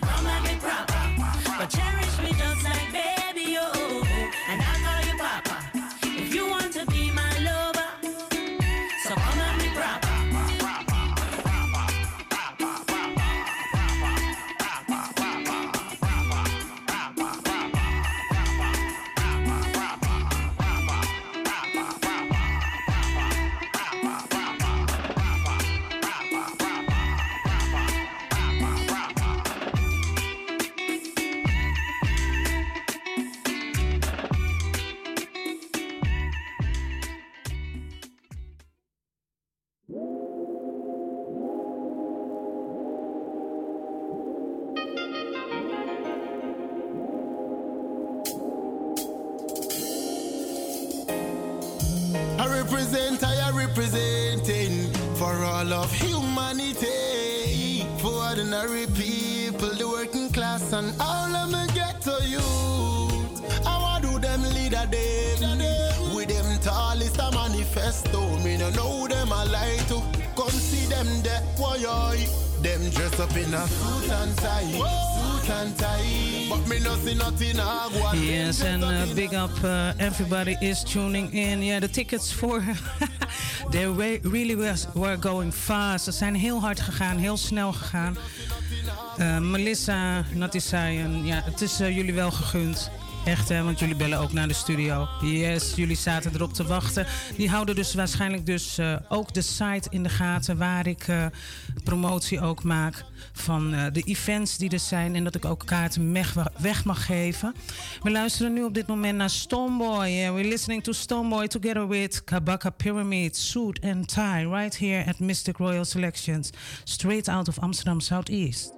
representing for all of humanity, for ordinary people, the working class, and all of my ghetto youth. I want do them leader them, with them tallest a manifesto. Me no know them I like to come see them there, why. Them dress up in a suit and tie, suit but me no see nothing I go and Yes, and uh, big up uh, everybody is tuning in. Yeah, the tickets voor [laughs] they re- really were going fast. Ze zijn heel hard gegaan, heel snel gegaan. Uh, Melissa, Natisayan, ja, het is uh, jullie wel gegund. Echt hè, want jullie bellen ook naar de studio. Yes, jullie zaten erop te wachten. Die houden dus waarschijnlijk dus uh, ook de site in de gaten waar ik uh, promotie ook maak van uh, de events die er zijn en dat ik ook kaarten weg, weg mag geven. We luisteren nu op dit moment naar Stoneboy. Yeah, we're listening to Stoneboy together with Kabaka Pyramid, Suit and Tie, right here at Mystic Royal Selections, straight out of Amsterdam Southeast.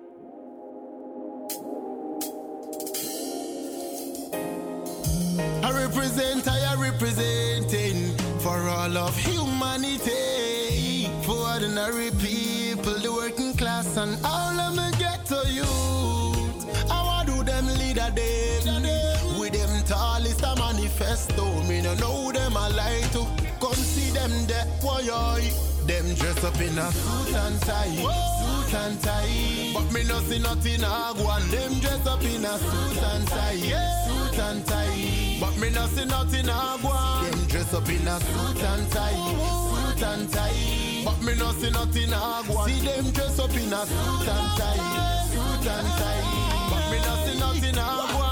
I represent, I am representing for all of humanity, for ordinary people, the working class, and all of my ghetto youth. I want do them leader them, with them tallest a manifesto. Me no know them I like to. Come see them there, why Them dress up in a suit and tie, suit and tie. But me no see nothing want. Them dress up in a suit and tie, suit and tie. But me no see nothing want. Them dress up in a suit and tie, suit and tie. But me no see nothing want. See them dress up in a suit and tie, suit and tie. But me no see nothing want.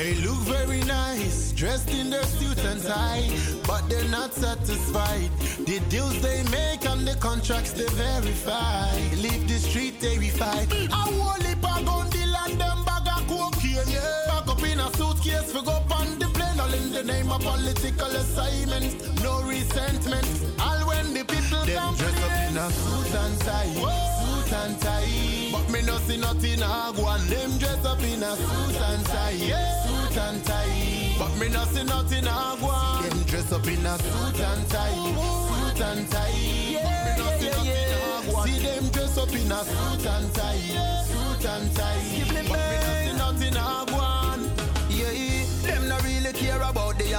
They look very nice, dressed in their suit and tie, but they're not satisfied. The deals they make and the contracts they verify. Leave the street terrified. I won't lip a gun deal them bag of cocaine, yeah. Up in a suitcase, we go on the plane, all in the name of political assignments. No resentment, all when the people them dress up in a suit and tie, suit and tie. Me no see nothing I go. Them dress up in a suit and tie, suit and tie. But me no see nothing I go. Them dress up in a suit and tie, suit and tie. But me no see nothing on. See them dress up in a suit and tie, suit and tie.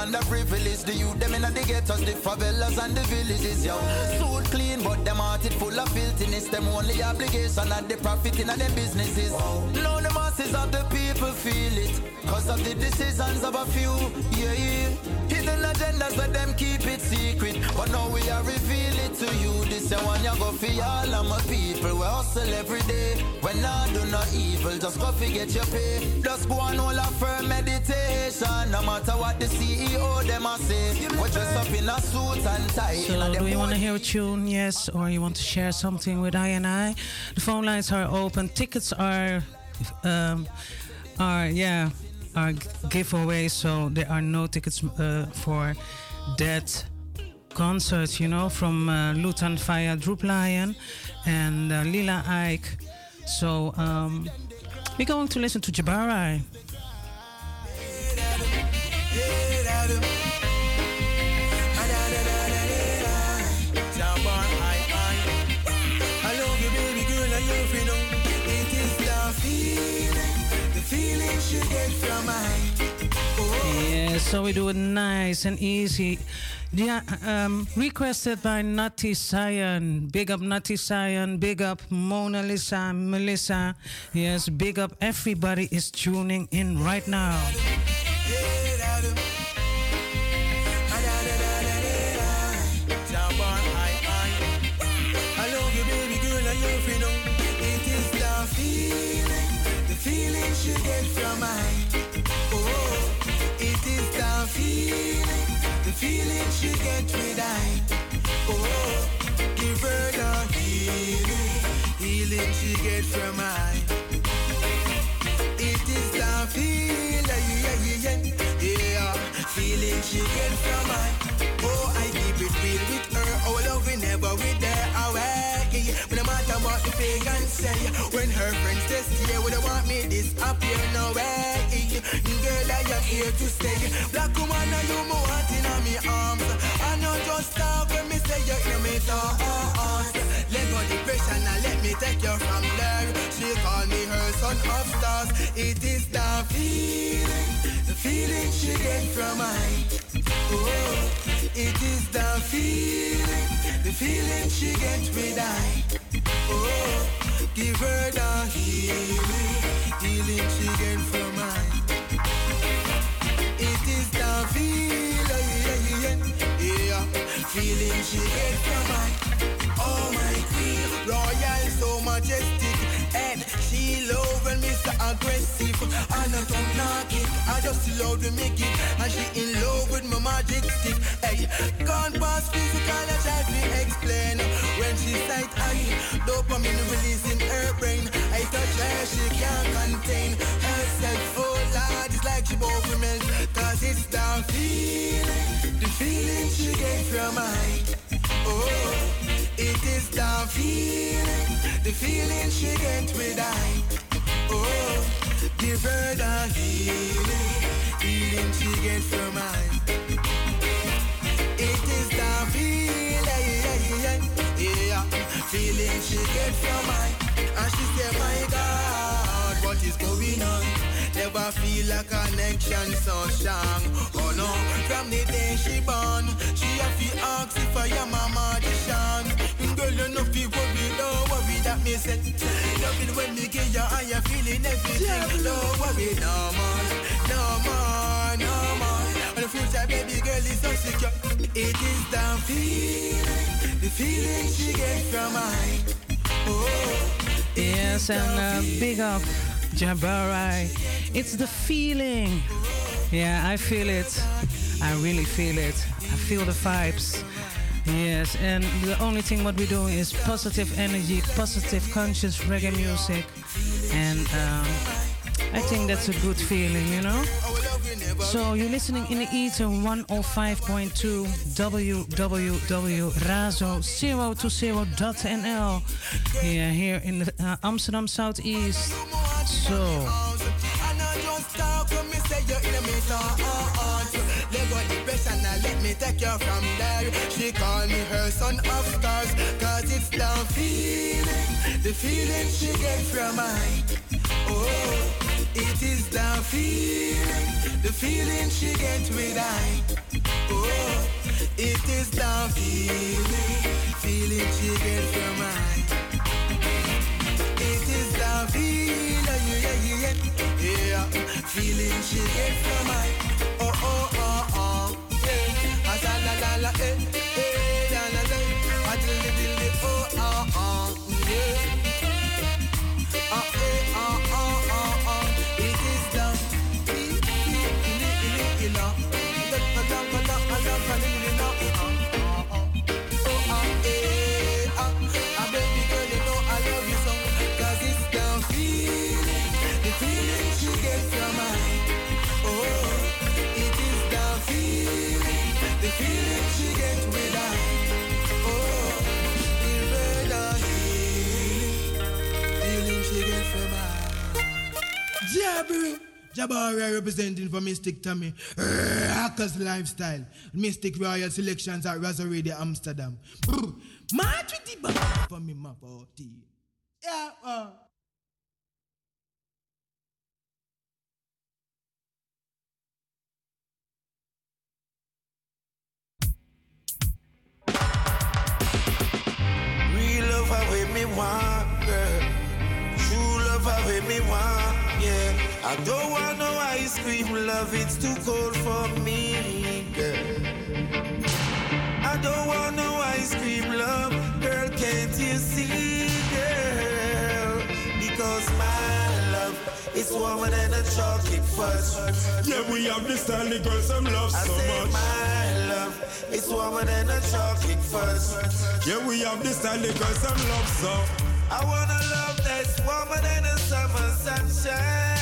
Underprivileged. The privilege the youth, them in the ghettos, the favelas and the villages, yo. Suit clean, but them heart it full of filthiness. Them only obligation and the profit in them businesses. Now the masses of the people feel it. Cause of the decisions of a few, yeah, yeah. Hidden agendas let them keep it secret. But now we are reveal it to you. This year one you go for all of my people. We hustle every day. When I do no evil, just go forget your pay. Just go on all a firm meditation. No matter what the CEO them a say. We dress up in a suit and tie. So, do you want to hear a tune? Yes, or you want to share something with I and I? The phone lines are open. Tickets are, um, are yeah, are giveaways. So there are no tickets uh, for that concert. You know, from uh, Lutan Fyah Droop Lion and uh, Lila Ike. So um, we're going to listen to Jabari. Yeah, so we do it nice and easy. Yeah, um, requested by Nati Sion. Big up Nati Sion. Big up Mona Lisa, Melissa. Yes, big up everybody is tuning in right now. Feeling you get with I. Oh, give her the healing, healing she get from I. It is the feeling, yeah, yeah, yeah, yeah, feeling she get from I. Oh, I keep it real with her. Our love we never we there away. But no matter what the pagans say, when her friends test here, would they want me disappear? No way. Girl, I am here to stay. Black woman, are you more heart in me arms? I know just talk when me say you're in me thoughts. Let go depression and let me take you from there. She call me her son of stars. It is the feeling, the feeling she get from my. Oh, it is the feeling, the feeling she get with I. Oh, give her the healing, healing she get from is the feeling, yeah, feeling she get from I. Oh my queen, royal, so majestic, and she love when me so aggressive. I don't knock it, I just love to make it, and she in love with my magic stick. Hey, can't pass physical, I try to explain. When she sight I, dopamine releasing her brain. I touch her, she can't contain feeling, the feeling she get from I. Oh, it is the feeling, the feeling she get with I. Oh, the healing, healing she get from I. It is the feeling, yeah, feeling she get from I. And she say, my God, what is going on? Never feel a connection so strong. Oh no, from the day she born, she have to ask if I am a magician. Girl, you know worry, don't worry that me said. Love it when me get you and you feeling everything. Don't worry no more, no more, no more. And the future baby girl is so secure. It is the feeling, the feeling she get from I. Oh, Yes, and uh, big up Jabari. It's the feeling. Yeah, I feel it. I really feel it. I feel the vibes. Yes, and the only thing what we do is positive energy, positive conscious reggae music, and um, I think that's a good feeling, you know. So you're listening in the ether 105.2 www.razo020.nl. Yeah, here in the, uh, Amsterdam Southeast. So. Me take you from there. She call me her son of stars, cause it's the feeling, the feeling she get from I. Oh, it is the feeling, the feeling she get with I. Oh, it is the feeling, feeling she get from I. It is the feeling, yeah, yeah, yeah, yeah. Feeling she get from I. Jabari representing for Mistic Tommy. Hackers Lifestyle. Mistic Royal Selections at Razo Radio Amsterdam. March with the for me, my party. Yeah, uh. Real love how way me want, girl. True love how way me want, yeah. I don't want no ice cream love, it's too cold for me, girl. I don't want no ice cream love, girl, can't you see, girl? Because my love is warmer than a chocolate fudge. Yeah, we have this style, the girls some love I so say much. my love is warmer than a chocolate fudge. Yeah, we have this style, the girls some love so. I want a love that's warmer than a summer sunshine.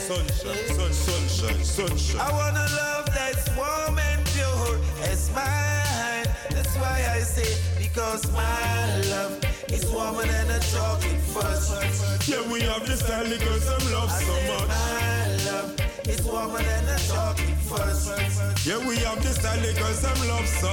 Sunshine, sun, sunshine, sunshine. I want a love that's warm and pure as mine. That's why I say, because my love is warmer than a chocolate fudge. Yeah, we have this style, the girls some love I so say much. my love is warmer than a chocolate fudge. Yeah, we have this style, the girls some love so.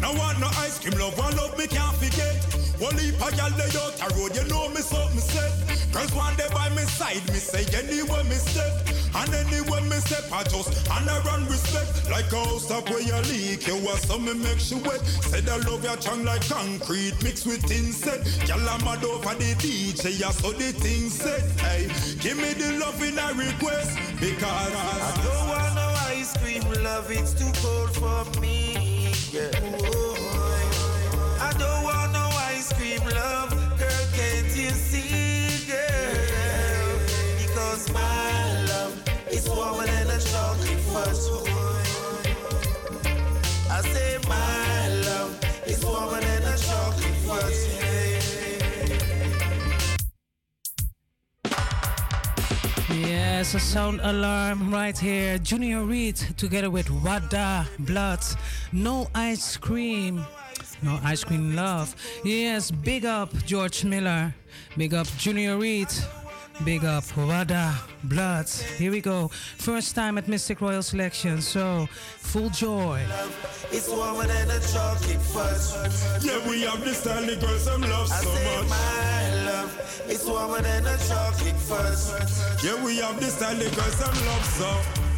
Now want no ice cream, love one love me can't forget. One leap a gal lay out a road, you know me something said. Girls one day by me side, me say anywhere me step. And anywhere me step, I just and I run respect. Like a house up where you leak, you want some me make you wet. Said I love your tongue like concrete mixed with insect. Gal I'm mad over the DJ, yeah, so the thing said. Hey, give me the love in a request because I don't want no ice cream love, it's too cold for me. Yes, a sound alarm right here. Junior Reid together with Wada Blood. No ice cream. No ice cream love. Yes, big up George Miller. Big up Junior Reid. Big up Wada Blood. Here we go. First time at Mistic Royal Selection. So, full joy. It's warmer than a chocolate fudge. Yeah, we have this style, the girls some love I so say much. my love is warmer than a chocolate fudge. Yeah, we have this style, the girls some love so.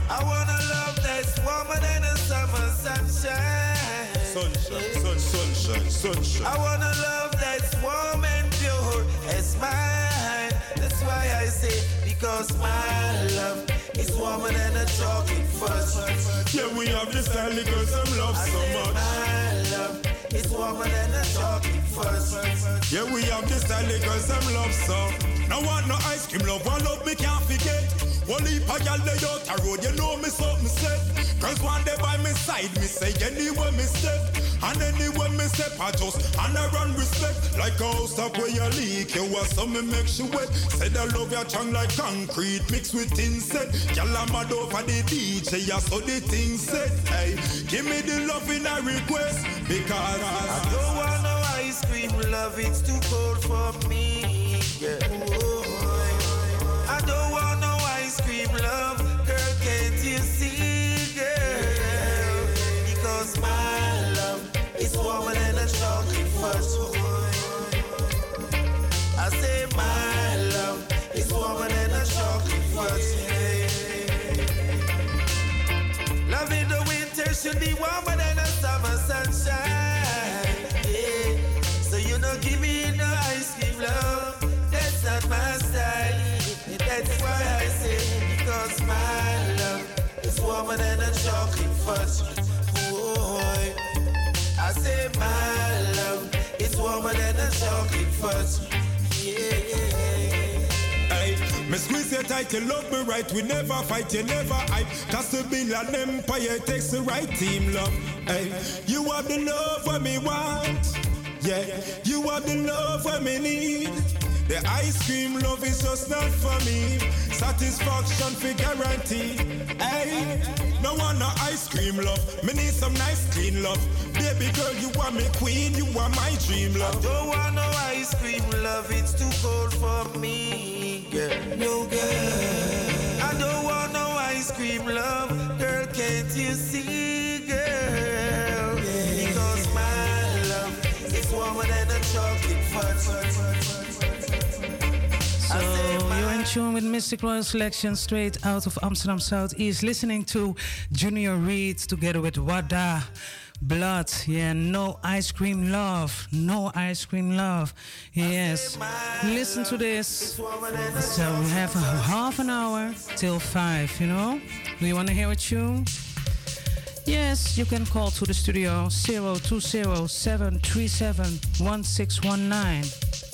I want a love that's warmer than a summer sunshine. Sunshine, sun, sunshine, sunshine. I want a love that's warm and pure as mine. That's why I say, because my love is warmer than a chocolate fudge. Yeah, we have this style, girls some love I so say much. my love is warmer than a chocolate fudge. Yeah, we have this style, girls some love so. Now want no ice cream, love one love me can't forget. Only a gal lay out a road, you know me something said. Girls one day by me side, me say anywhere me step. And anywhere me step, I just and I run respect. Like a house top where you leak, you want some me make you wet. Said I love your tongue like concrete mixed with insect. Gal I'm mad over the DJ, yeah, so the thing said. Hey, give me the love in request because I don't want no ice cream love, it's too cold for me. Yeah. I don't want no ice cream love, girl, can't you see, girl? Because my I say my love is warmer than a chocolate fudge. Love in the winter should be warmer than a summer sunshine. Yeah. So you don't give me no ice cream love. That's not my style. That's why I say because my love is warmer than a chocolate fudge. Boy, I say my love is warmer than a chocolate fudge. Yeah. Hey, me squeeze you tight, you love me right. We never fight, you never hype. Cause to build an empire takes the right team, love. Hey, you are the love what me want. Yeah, you are the love what me need. The ice cream love is just not for me. Satisfaction for guarantee. Hey, no one no ice cream love. Me need some nice clean love. Baby girl, you are my queen, you are my dream love. I Don't want no ice cream love, it's too cold for me, girl. No girl. I don't want no ice cream love, girl. Can't you see, girl? Tune with Mistic Royal Selection straight out of Amsterdam South, Southeast, listening to Junior Reid together with Wada. Blood, yeah, no ice cream love, no ice cream love. Yes, listen to this. So we have a half an hour till five, you know? Do you want to hear a tune? Yes, you can call to the studio 020 737 1619.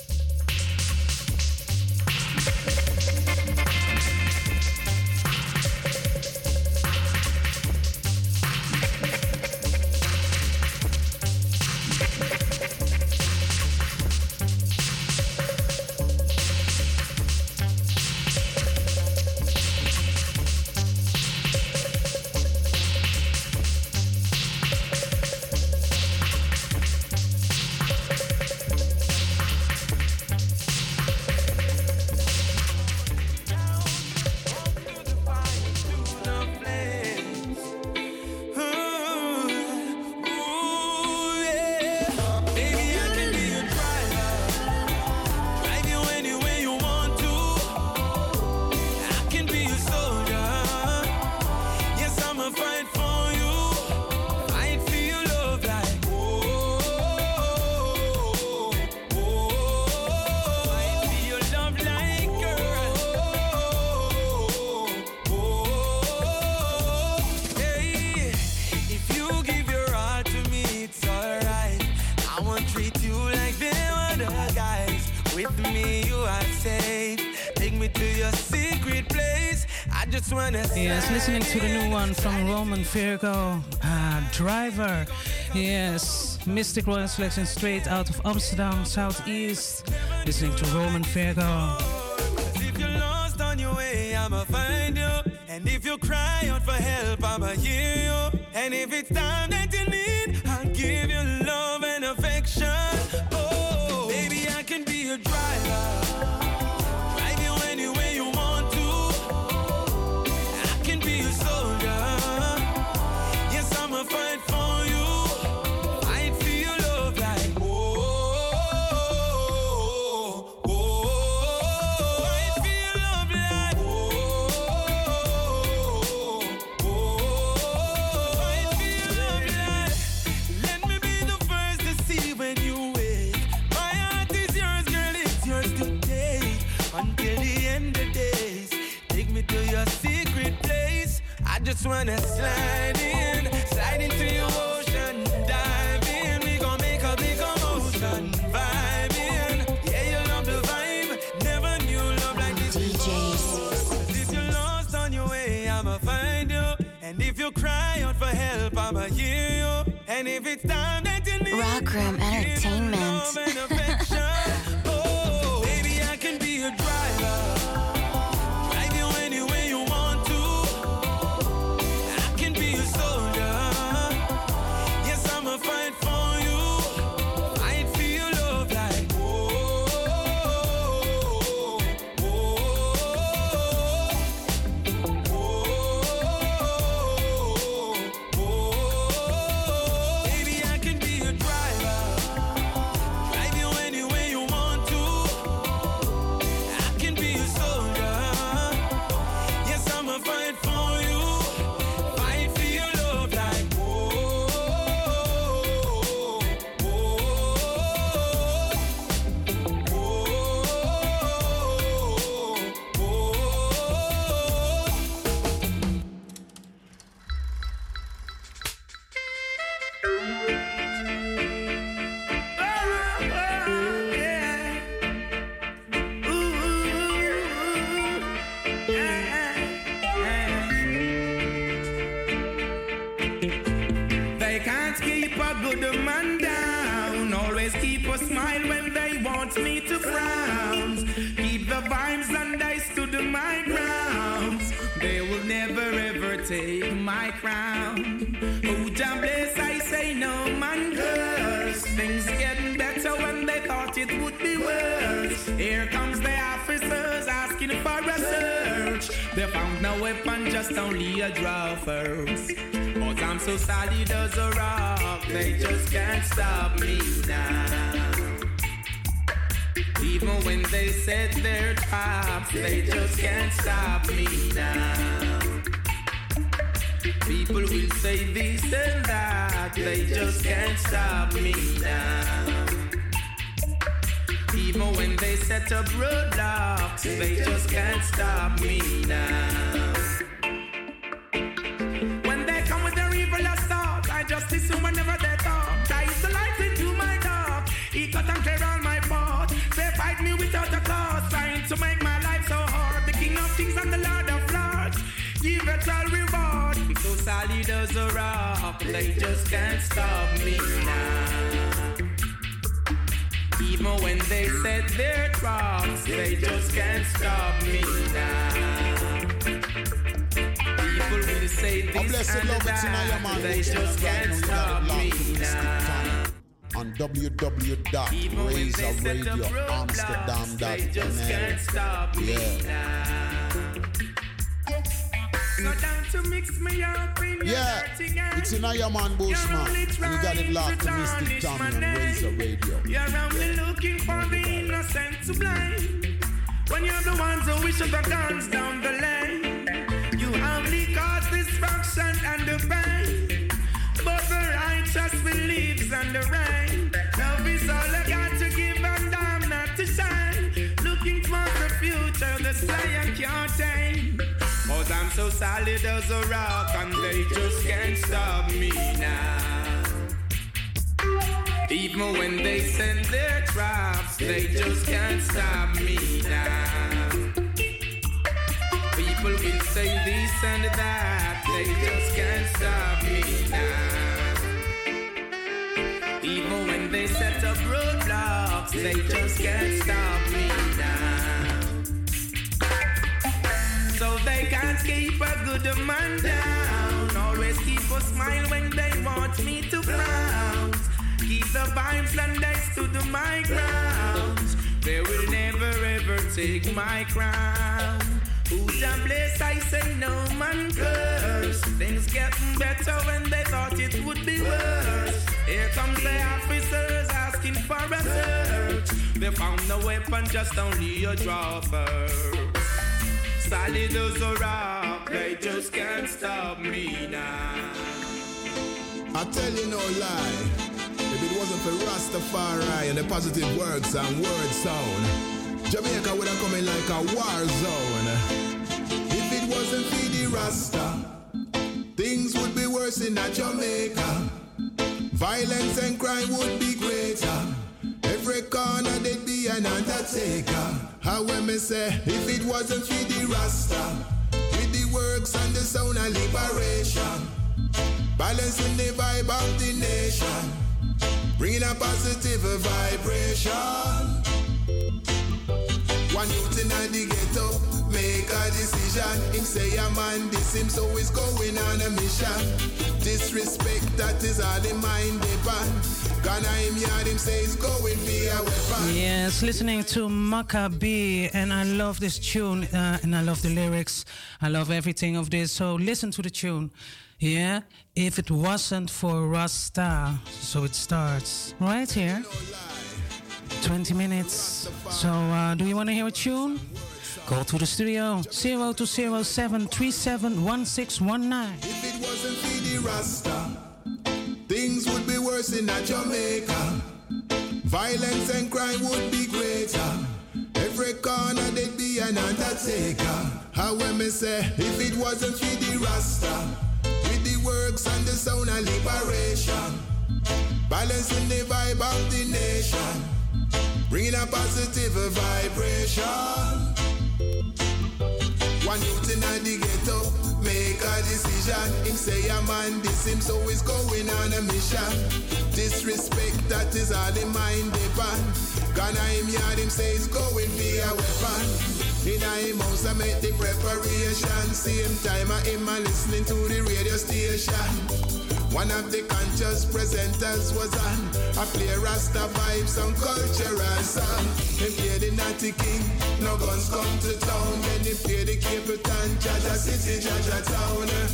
Yes, Mistic Royal Selection straight out of Amsterdam, Southeast. Listening to Romain Virgo. Crown. Oh, Jah bless, I say no man curse. Things getting better when they thought it would be worse. Here comes the officers asking for a search. They found no weapon, just only a draw first. But I'm so solid as a rock, they just can't stop me now. Even when they set their traps, they just can't stop me now. People will say this and that, they just can't stop me now. Even when they set up roadblocks, they just can't stop me now. Solid as a rock, they just can't stop me now. Even when they set their traps, they just can't stop me now. People will say this and love it's in your that, they just can't now, you got stop me locked in the script now. on can't stop me Yeah. So down to mix me up in your Yeah, dirty gang. it's in your man Bushman. And you got it locked to Mistic Tommy my on. Razo Radio. You're only looking for the innocent to blame. When you're the ones who wish the guns down the lane, you only cause destruction and the pain. But the righteous believes in the rain. So solid as a rock and they just can't stop me now. Even when they send their traps, they just can't stop me now. People will say this and that, they just can't stop me now. Even when they set up roadblocks, they just can't stop a good man down. Always keep a smile when they want me to frown. Keep the vibes and they stood my ground. They will never ever take my crown. Who's a bless? I say no man curse. Things getting better when they thought it would be worse. Here comes the officers asking for a search. They found no weapon, just only a first. Solid as a rock, they just can't stop me now. I tell you no lie. If it wasn't for Rastafari and the positive words and word sound, Jamaica would have come in like a war zone. If it wasn't for the Rasta, things would be worse in that Jamaica. Violence and crime would be greater. Every corner there'd be an undertaker. How when me say, if it wasn't for the Rasta, with the works and the sound of liberation. Balancing the vibe of the nation. Bringing a positive vibration. One youth in the ghetto make a decision. Him say a man this him so he's going on a mission. Disrespect that is all in mind depend. Gonna him yard him say he's going be a weapon. Yes, listening to Maccabee, and I love this tune, uh, and I love the lyrics. I love everything of this. So listen to the tune. Yeah, if it wasn't for Rasta, so it starts right here. 20 minutes. So, uh, do you want to hear a tune? Go to the studio 0207371619. If it wasn't for the Rasta, things would be worse in a Jamaica. Violence and crime would be greater. Every corner there'd be an undertaker. How when me say, if it wasn't for the Rasta, with the works and the sound of liberation, balancing the vibe of the nation, bringing a positive vibration. One youth in the ghetto a decision. Him say a man this him so he's going on a mission. Disrespect that is all in mind depend. Gonna him yard him say he's going be a weapon. In a him house I make the preparation. Same time I him a listening to the radio station. One of the conscious presenters was on. I play Rasta vibes and cultural song. Him play the Natty King, no guns come to town. Then he play the Capleton, Jaja City, Jaja Town. Eh.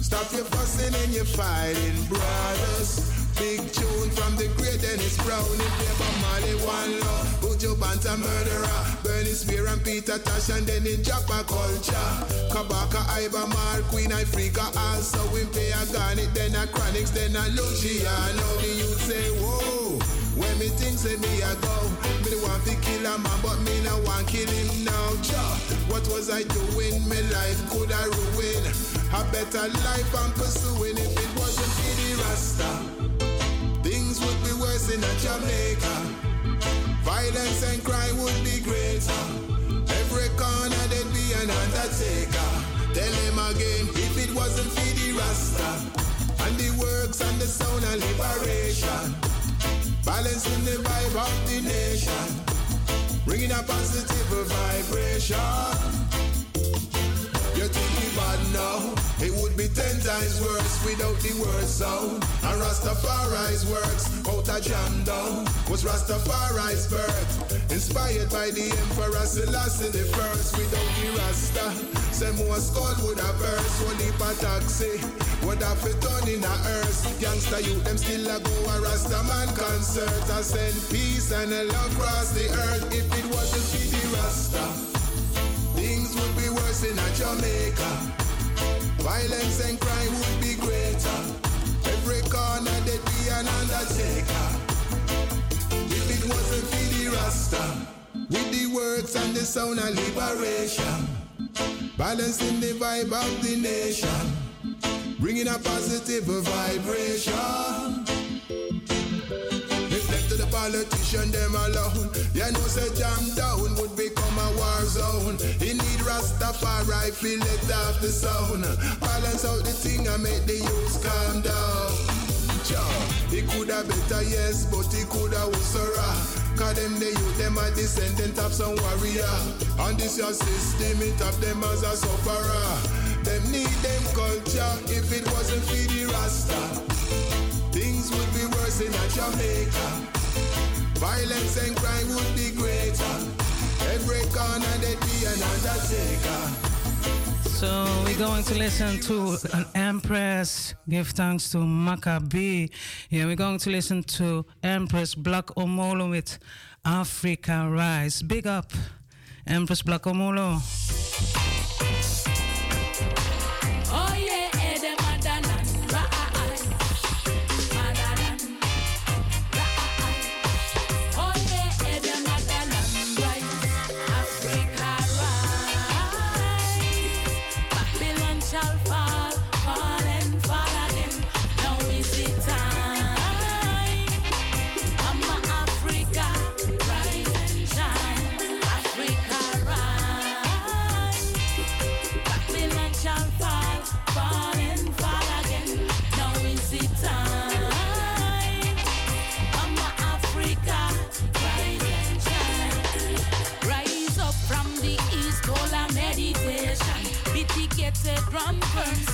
Stop your fussing and your fighting, brothers. Big tune from the great Dennis Brown. He play Bob Marley One Love, Buju Banton Murderer, Burning Spear and Peter Tosh, and then in Japa Culture. Kabaka, Iba Mahr, Queen Ifrica, also we play a Garnet, then a Chronixx, then a Luciano. The youth say, whoa. When me think say me a go, me the want to kill a man, but me no want kill him now. Cha, what was I doing? My life could I ruin? A better life I'm pursuing if it wasn't for the Rasta. Things would be worse in a Jamaica. Violence and crime would be greater. Every corner there'd be an undertaker. Tell him again, if it wasn't for the Rasta and the works and the sound of liberation, balancing the vibe of the nation, bringing a positive vibration. You think me bad now? It would ten times worse without the word sound. And Rastafari's works out a jam down was Rastafari's birth. Inspired by the Emperor Selassie the first. Without the Rasta, say more skull would have burst. Only a taxi would have fit done in a earth. Gangsta youth them still a go a Rasta man concert. I send peace and a love across the earth. If it wasn't for the Rasta. Things would be worse in a Jamaica. Violence and crime would be greater. Every corner there'd be an undertaker. If it wasn't for the Rasta, with the words and the sound of liberation, balancing the vibe of the nation, bringing a positive vibration. Left to the politician, them alone. You know, say jam down would become a war zone. He need Rastafari, feel it off the sound. Balance out the thing and make the youth calm down. Sure, he coulda better, yes, but he coulda worse. Cause them the youth, them a descendant of some warrior. And this your system, it have them as a sufferer. Them need them culture if it wasn't for the Rasta. Things would be worse in a Jamaica. Violence and crime would be greater. Every corner there'd be an undertaker. So we're going to listen to an Empress. Give thanks to Maccabee. Yeah, we're going to listen to Empress Black Omolo with Africa Rise. Big up, Empress Black Omolo. The first.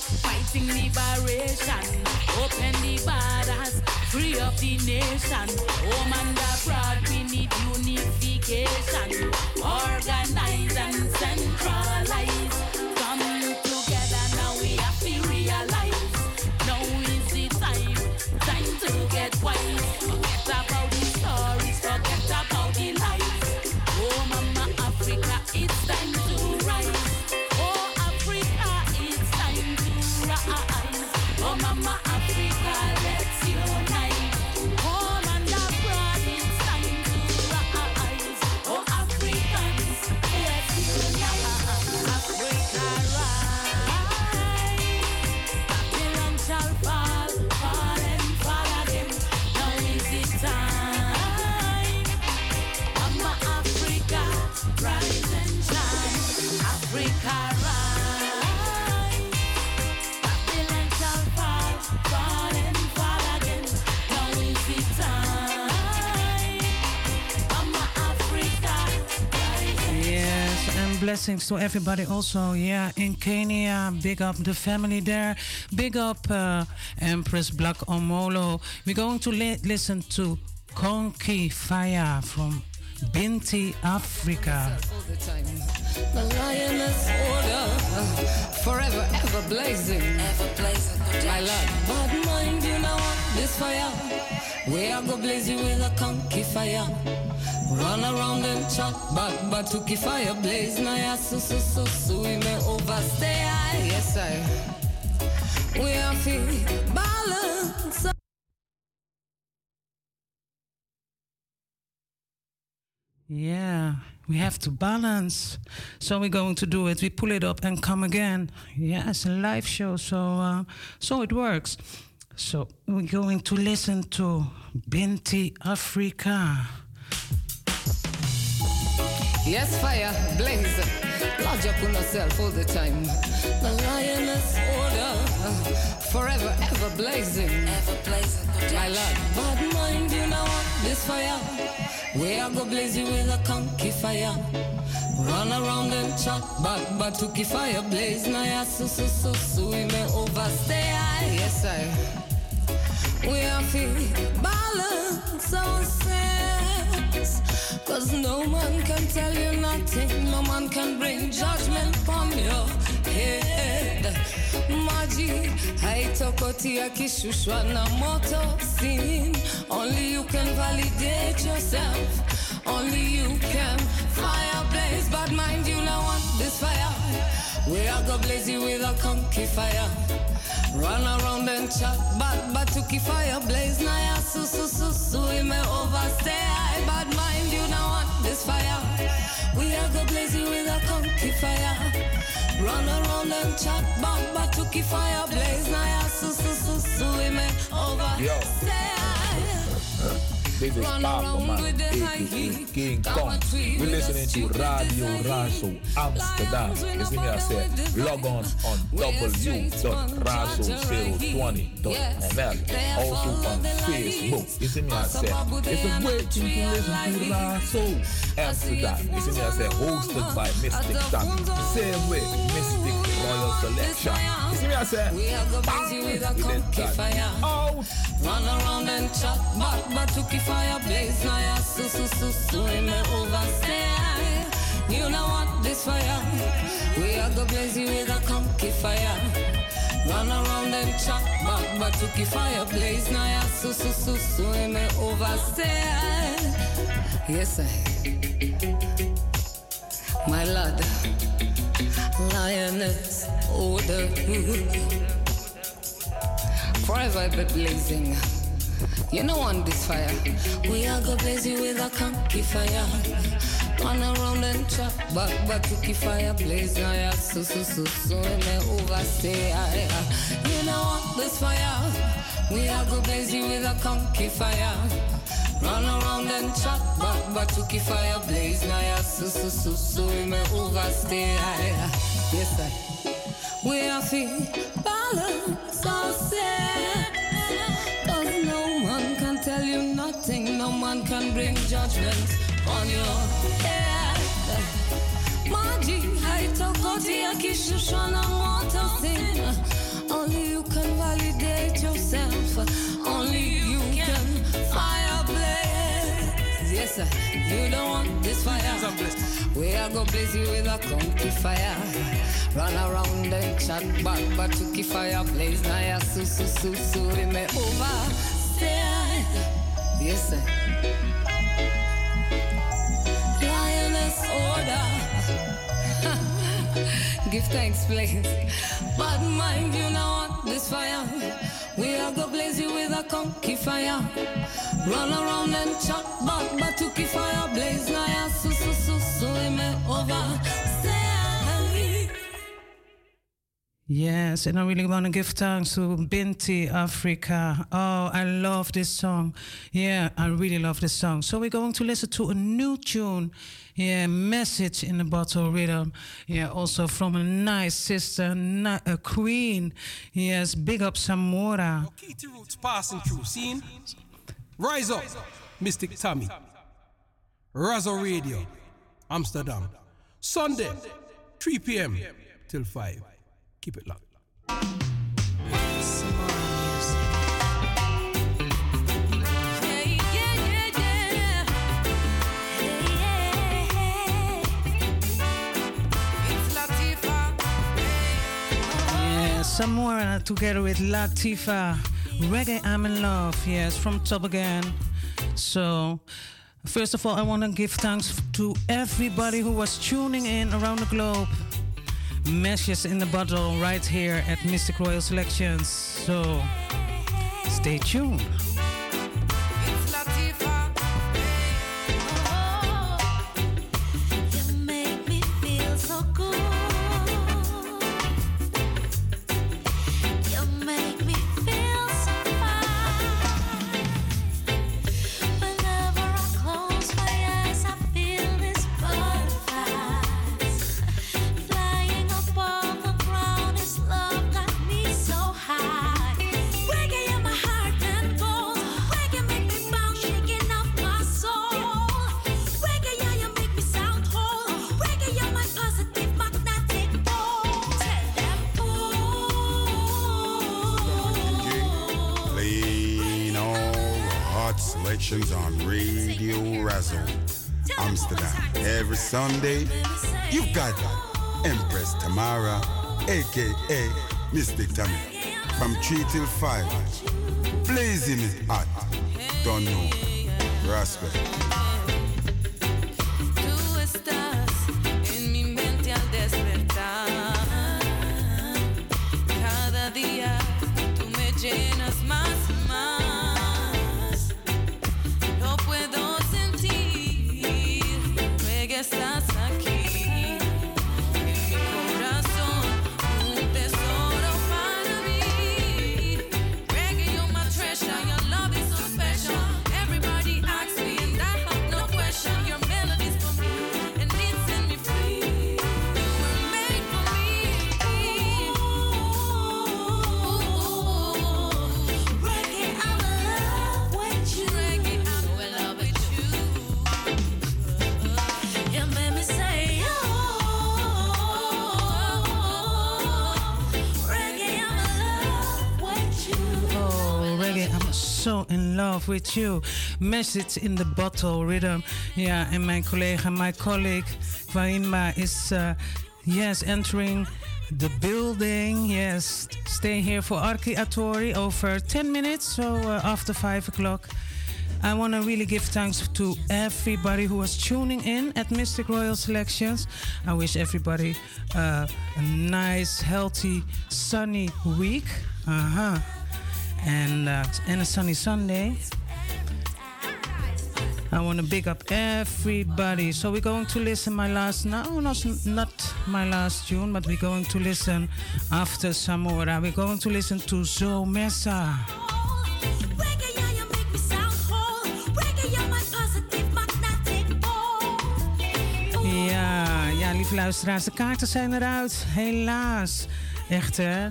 fighting liberation. Open the borders, free up the nation. Home and abroad, we need unification. Organize and centralize. Come together now, we have to realize. Now is the time, time to get wise. Forget about blessings to everybody also. Yeah, in Kenya, big up the family there. Big up uh, Empress Black Omolo. We're going to li- listen to conky Fire from Binti Africa. the lioness order, forever ever blazing, ever blazing. My love, but mind you now this fire. We are go blaze you with a conky fire. Run around and chop back, but to keep fire blaze. Now ya so so so so we may overstay. aye. Yes I. We are feel balance. Yeah, we have to balance. So we're going to do it. We pull it up and come again. Yeah, it's a live show, so uh, so it works. So we're going to listen to Binti Africa. Yes, fire, blaze. Lodge up on yourself all the time. The lioness order, forever ever blazing. Ever blazing. My lord, but mind you now this fire. We are go blaze you with a conky fire. Run around and chop back, but to keep fire blaze. Now yeah, so so so so we may overstay. Yes, I. We are feel balance ourselves. Cause no man can tell you nothing, no man can bring judgment from your head. Maji haitokoti akishushwa na moto sin. Only you can validate yourself. Only you can fire blaze. But mind you now on this fire. We are go blaze with a conky fire. Run around and chat, but but to fire blaze. So so so so we may overstay. But mind this fire. We are go blaze you with a conky fire. Run around and chat, but but to keep fire blaze. Now yeah, so so so so we may overstay. aye. This is Papa Man, with the high aka. King Kong. We're listening to Radio Razo Amsterdam. You see me, I said, log on on www.raso020.nl. Also on Facebook. You see me, I said, it's a great thing to listen to Razo Amsterdam. You see me, I said, hosted by Mistic Tam. Same way, Mistic Royal Selection. You see me, I said, We are busy with a conky Run around and chat, but but to keep fire blaze. Now yeah, so so so so we may overstay. You know what? This fire, we are go blaze you with a conky fire. Run around and chat, but but to keep fire blaze. Now yeah, so so so so we may overstay. Yes, I. My lord, lioness order. Forever be blazing. You know on this fire. We are go blazing with a conky fire. Run around and chop, but but keep fire blaze now. Yeah, so so so so we may overstay. aye, aye. You know on this fire. We are go blazing with a conky fire. Run around and back, but to keep fire blaze. Now ya su su su su me overstay. Ah, eh, yes, I. We are feel balance ourselves. You nothing, no one can bring judgment on your head. Maji, haitokoti akishushana moto sin. Only you can validate yourself. Only you can fire blaze. Yes, sir. You don't want this fire. We are go blaze you with a conky fire. Run around and chat back, but to keep fire blaze. Now ya su su su su we may overstay. Lioness order. [laughs] Give thanks, please. But mind you now this fire. We are go blaze you with a conky fire. Run around and chop back, but to fire blaze. Now ya su su su su we Yes, and I really want to give thanks to Binti Africa. Oh, I love this song. Yeah, I really love this song. So we're going to listen to a new tune. Yeah, message in the bottle rhythm. Yeah, also from a nice sister, a queen. Yes, big up Samora. Kitty Roots passing through, scene. Rise up, Mistic Tommy. Razo Radio, Amsterdam. Sunday, 3 p.m. till 5. Keep it locked. Samora together with Latifa. Reggae I'm in Love, yes, from Top Again. So, first of all, I want to give thanks to everybody who was tuning in around the globe. Meshes in the bottle right here at Mistic Royal Selections. So, stay tuned. Radio Amsterdam. Every Sunday, you've got Empress Tamara, aka Mistic Tammy, from 3 till 5. Blazing it hot. Don't know. Respect. So in love with you. Message in the bottle rhythm. Ja, en mijn collega, my colleague, Farinma is, uh, yes, entering the building. Yes, stay here for Arki Atori over 10 minutes, so uh, after 5 o'clock. I want to really give thanks to everybody who was tuning in at Mystic Royal Selections. I wish everybody uh, a nice, healthy, sunny week. Uh huh and uh, and a sunny Sunday. I want to big up everybody. So we're going to listen my last now, not not my last tune, but we're going to listen after Samora. We're going to listen to Zo Mesa. Ja, ja, lieve luisteraars, de kaarten zijn eruit. Helaas. Echt hè.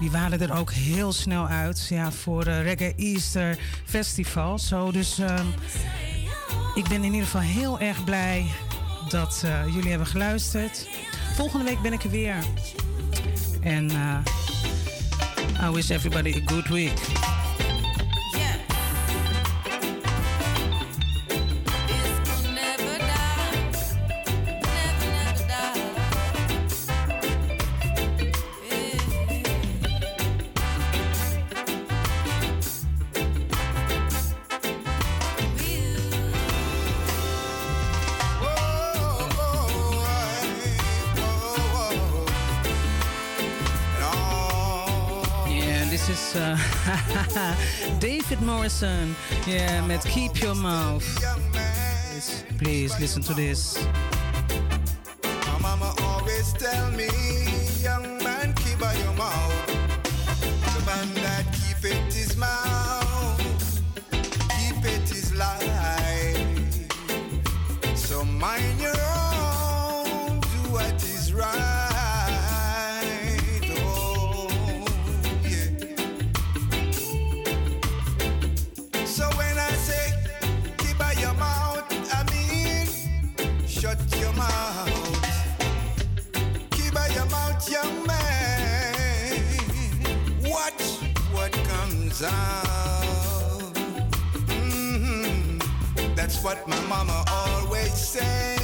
Die waren er ook heel snel uit. Ja, voor uh, Reggae Easter Festival. Zo, dus ehm, ik ben in ieder geval heel erg blij dat uh, jullie hebben geluisterd. Volgende week ben ik er weer. En uh, I wish everybody a good week. Morrison. Yeah, met Keep Your Mouth. Please listen to this. My mama always tell me, young Mhm. That's what my mama always say.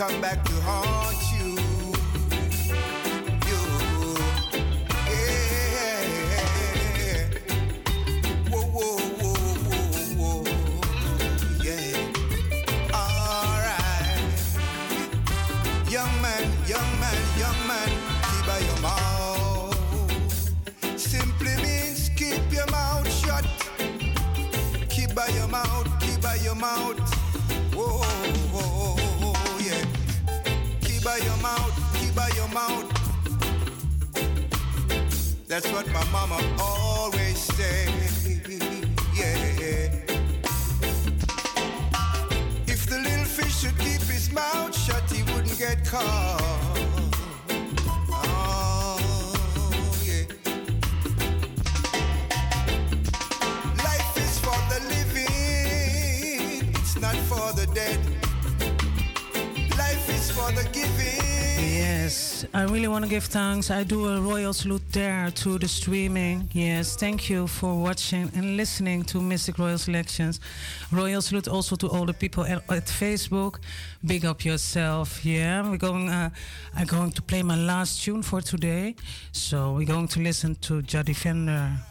Come back to haunt you. That's what my mama always say. Yeah. If the little fish should keep his mouth shut, he wouldn't get caught. Oh, yeah. Life is for the living, it's not for the dead. Life is for the giving. I really want to give thanks. I do a royal salute there to the streaming. Yes, thank you for watching and listening to Mistic Royal Selections. Royal salute also to all the people at, at Facebook. Big up yourself. Yeah, we're going. Uh, I'm going to play my last tune for today. So we're going to listen to Jah Defender.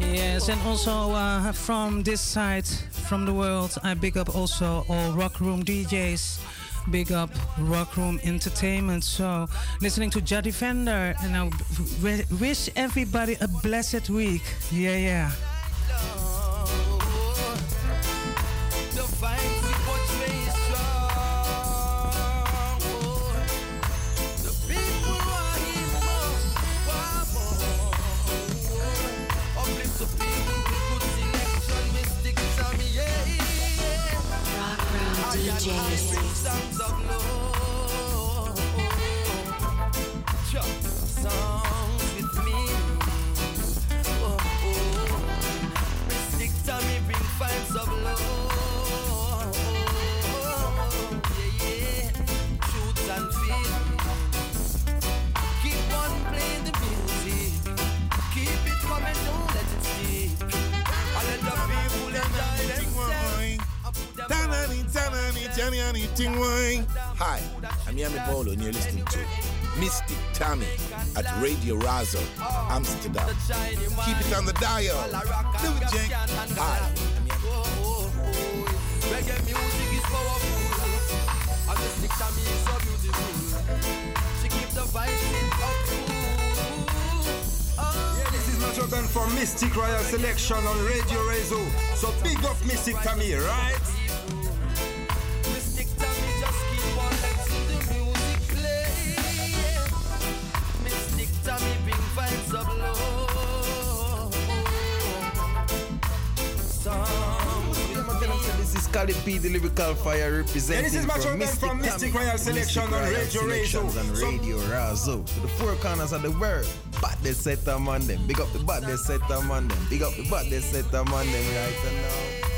Yes, and also uh, from this side, from the world, I big up also all Rock Room DJs. Big up Rock Room Entertainment. So, listening to Jah Defender, and I wish everybody a blessed week. Yeah, yeah. DJs. Hi, I'm Yami Bolo and you're listening to Mistic Tammy at Radio Razo, Amsterdam. Keep it on the dial. Jake. Hi. Reggae music is powerful. And Mistic Tammy is so beautiful. She keep the is Macho Gun from Mistic Royal Selection on Radio Razo. So big up Mistic Tammy, right? Cali P, the lyrical fire representing Yeah, this is Macho from Mistic, from Mistic Royal Selection Mistic on Radio Razo. on So- Radio Razo. To the four corners of the world. Bad they set them on them. Big up the bad they set them on them. Big up the bad they set them on them right now.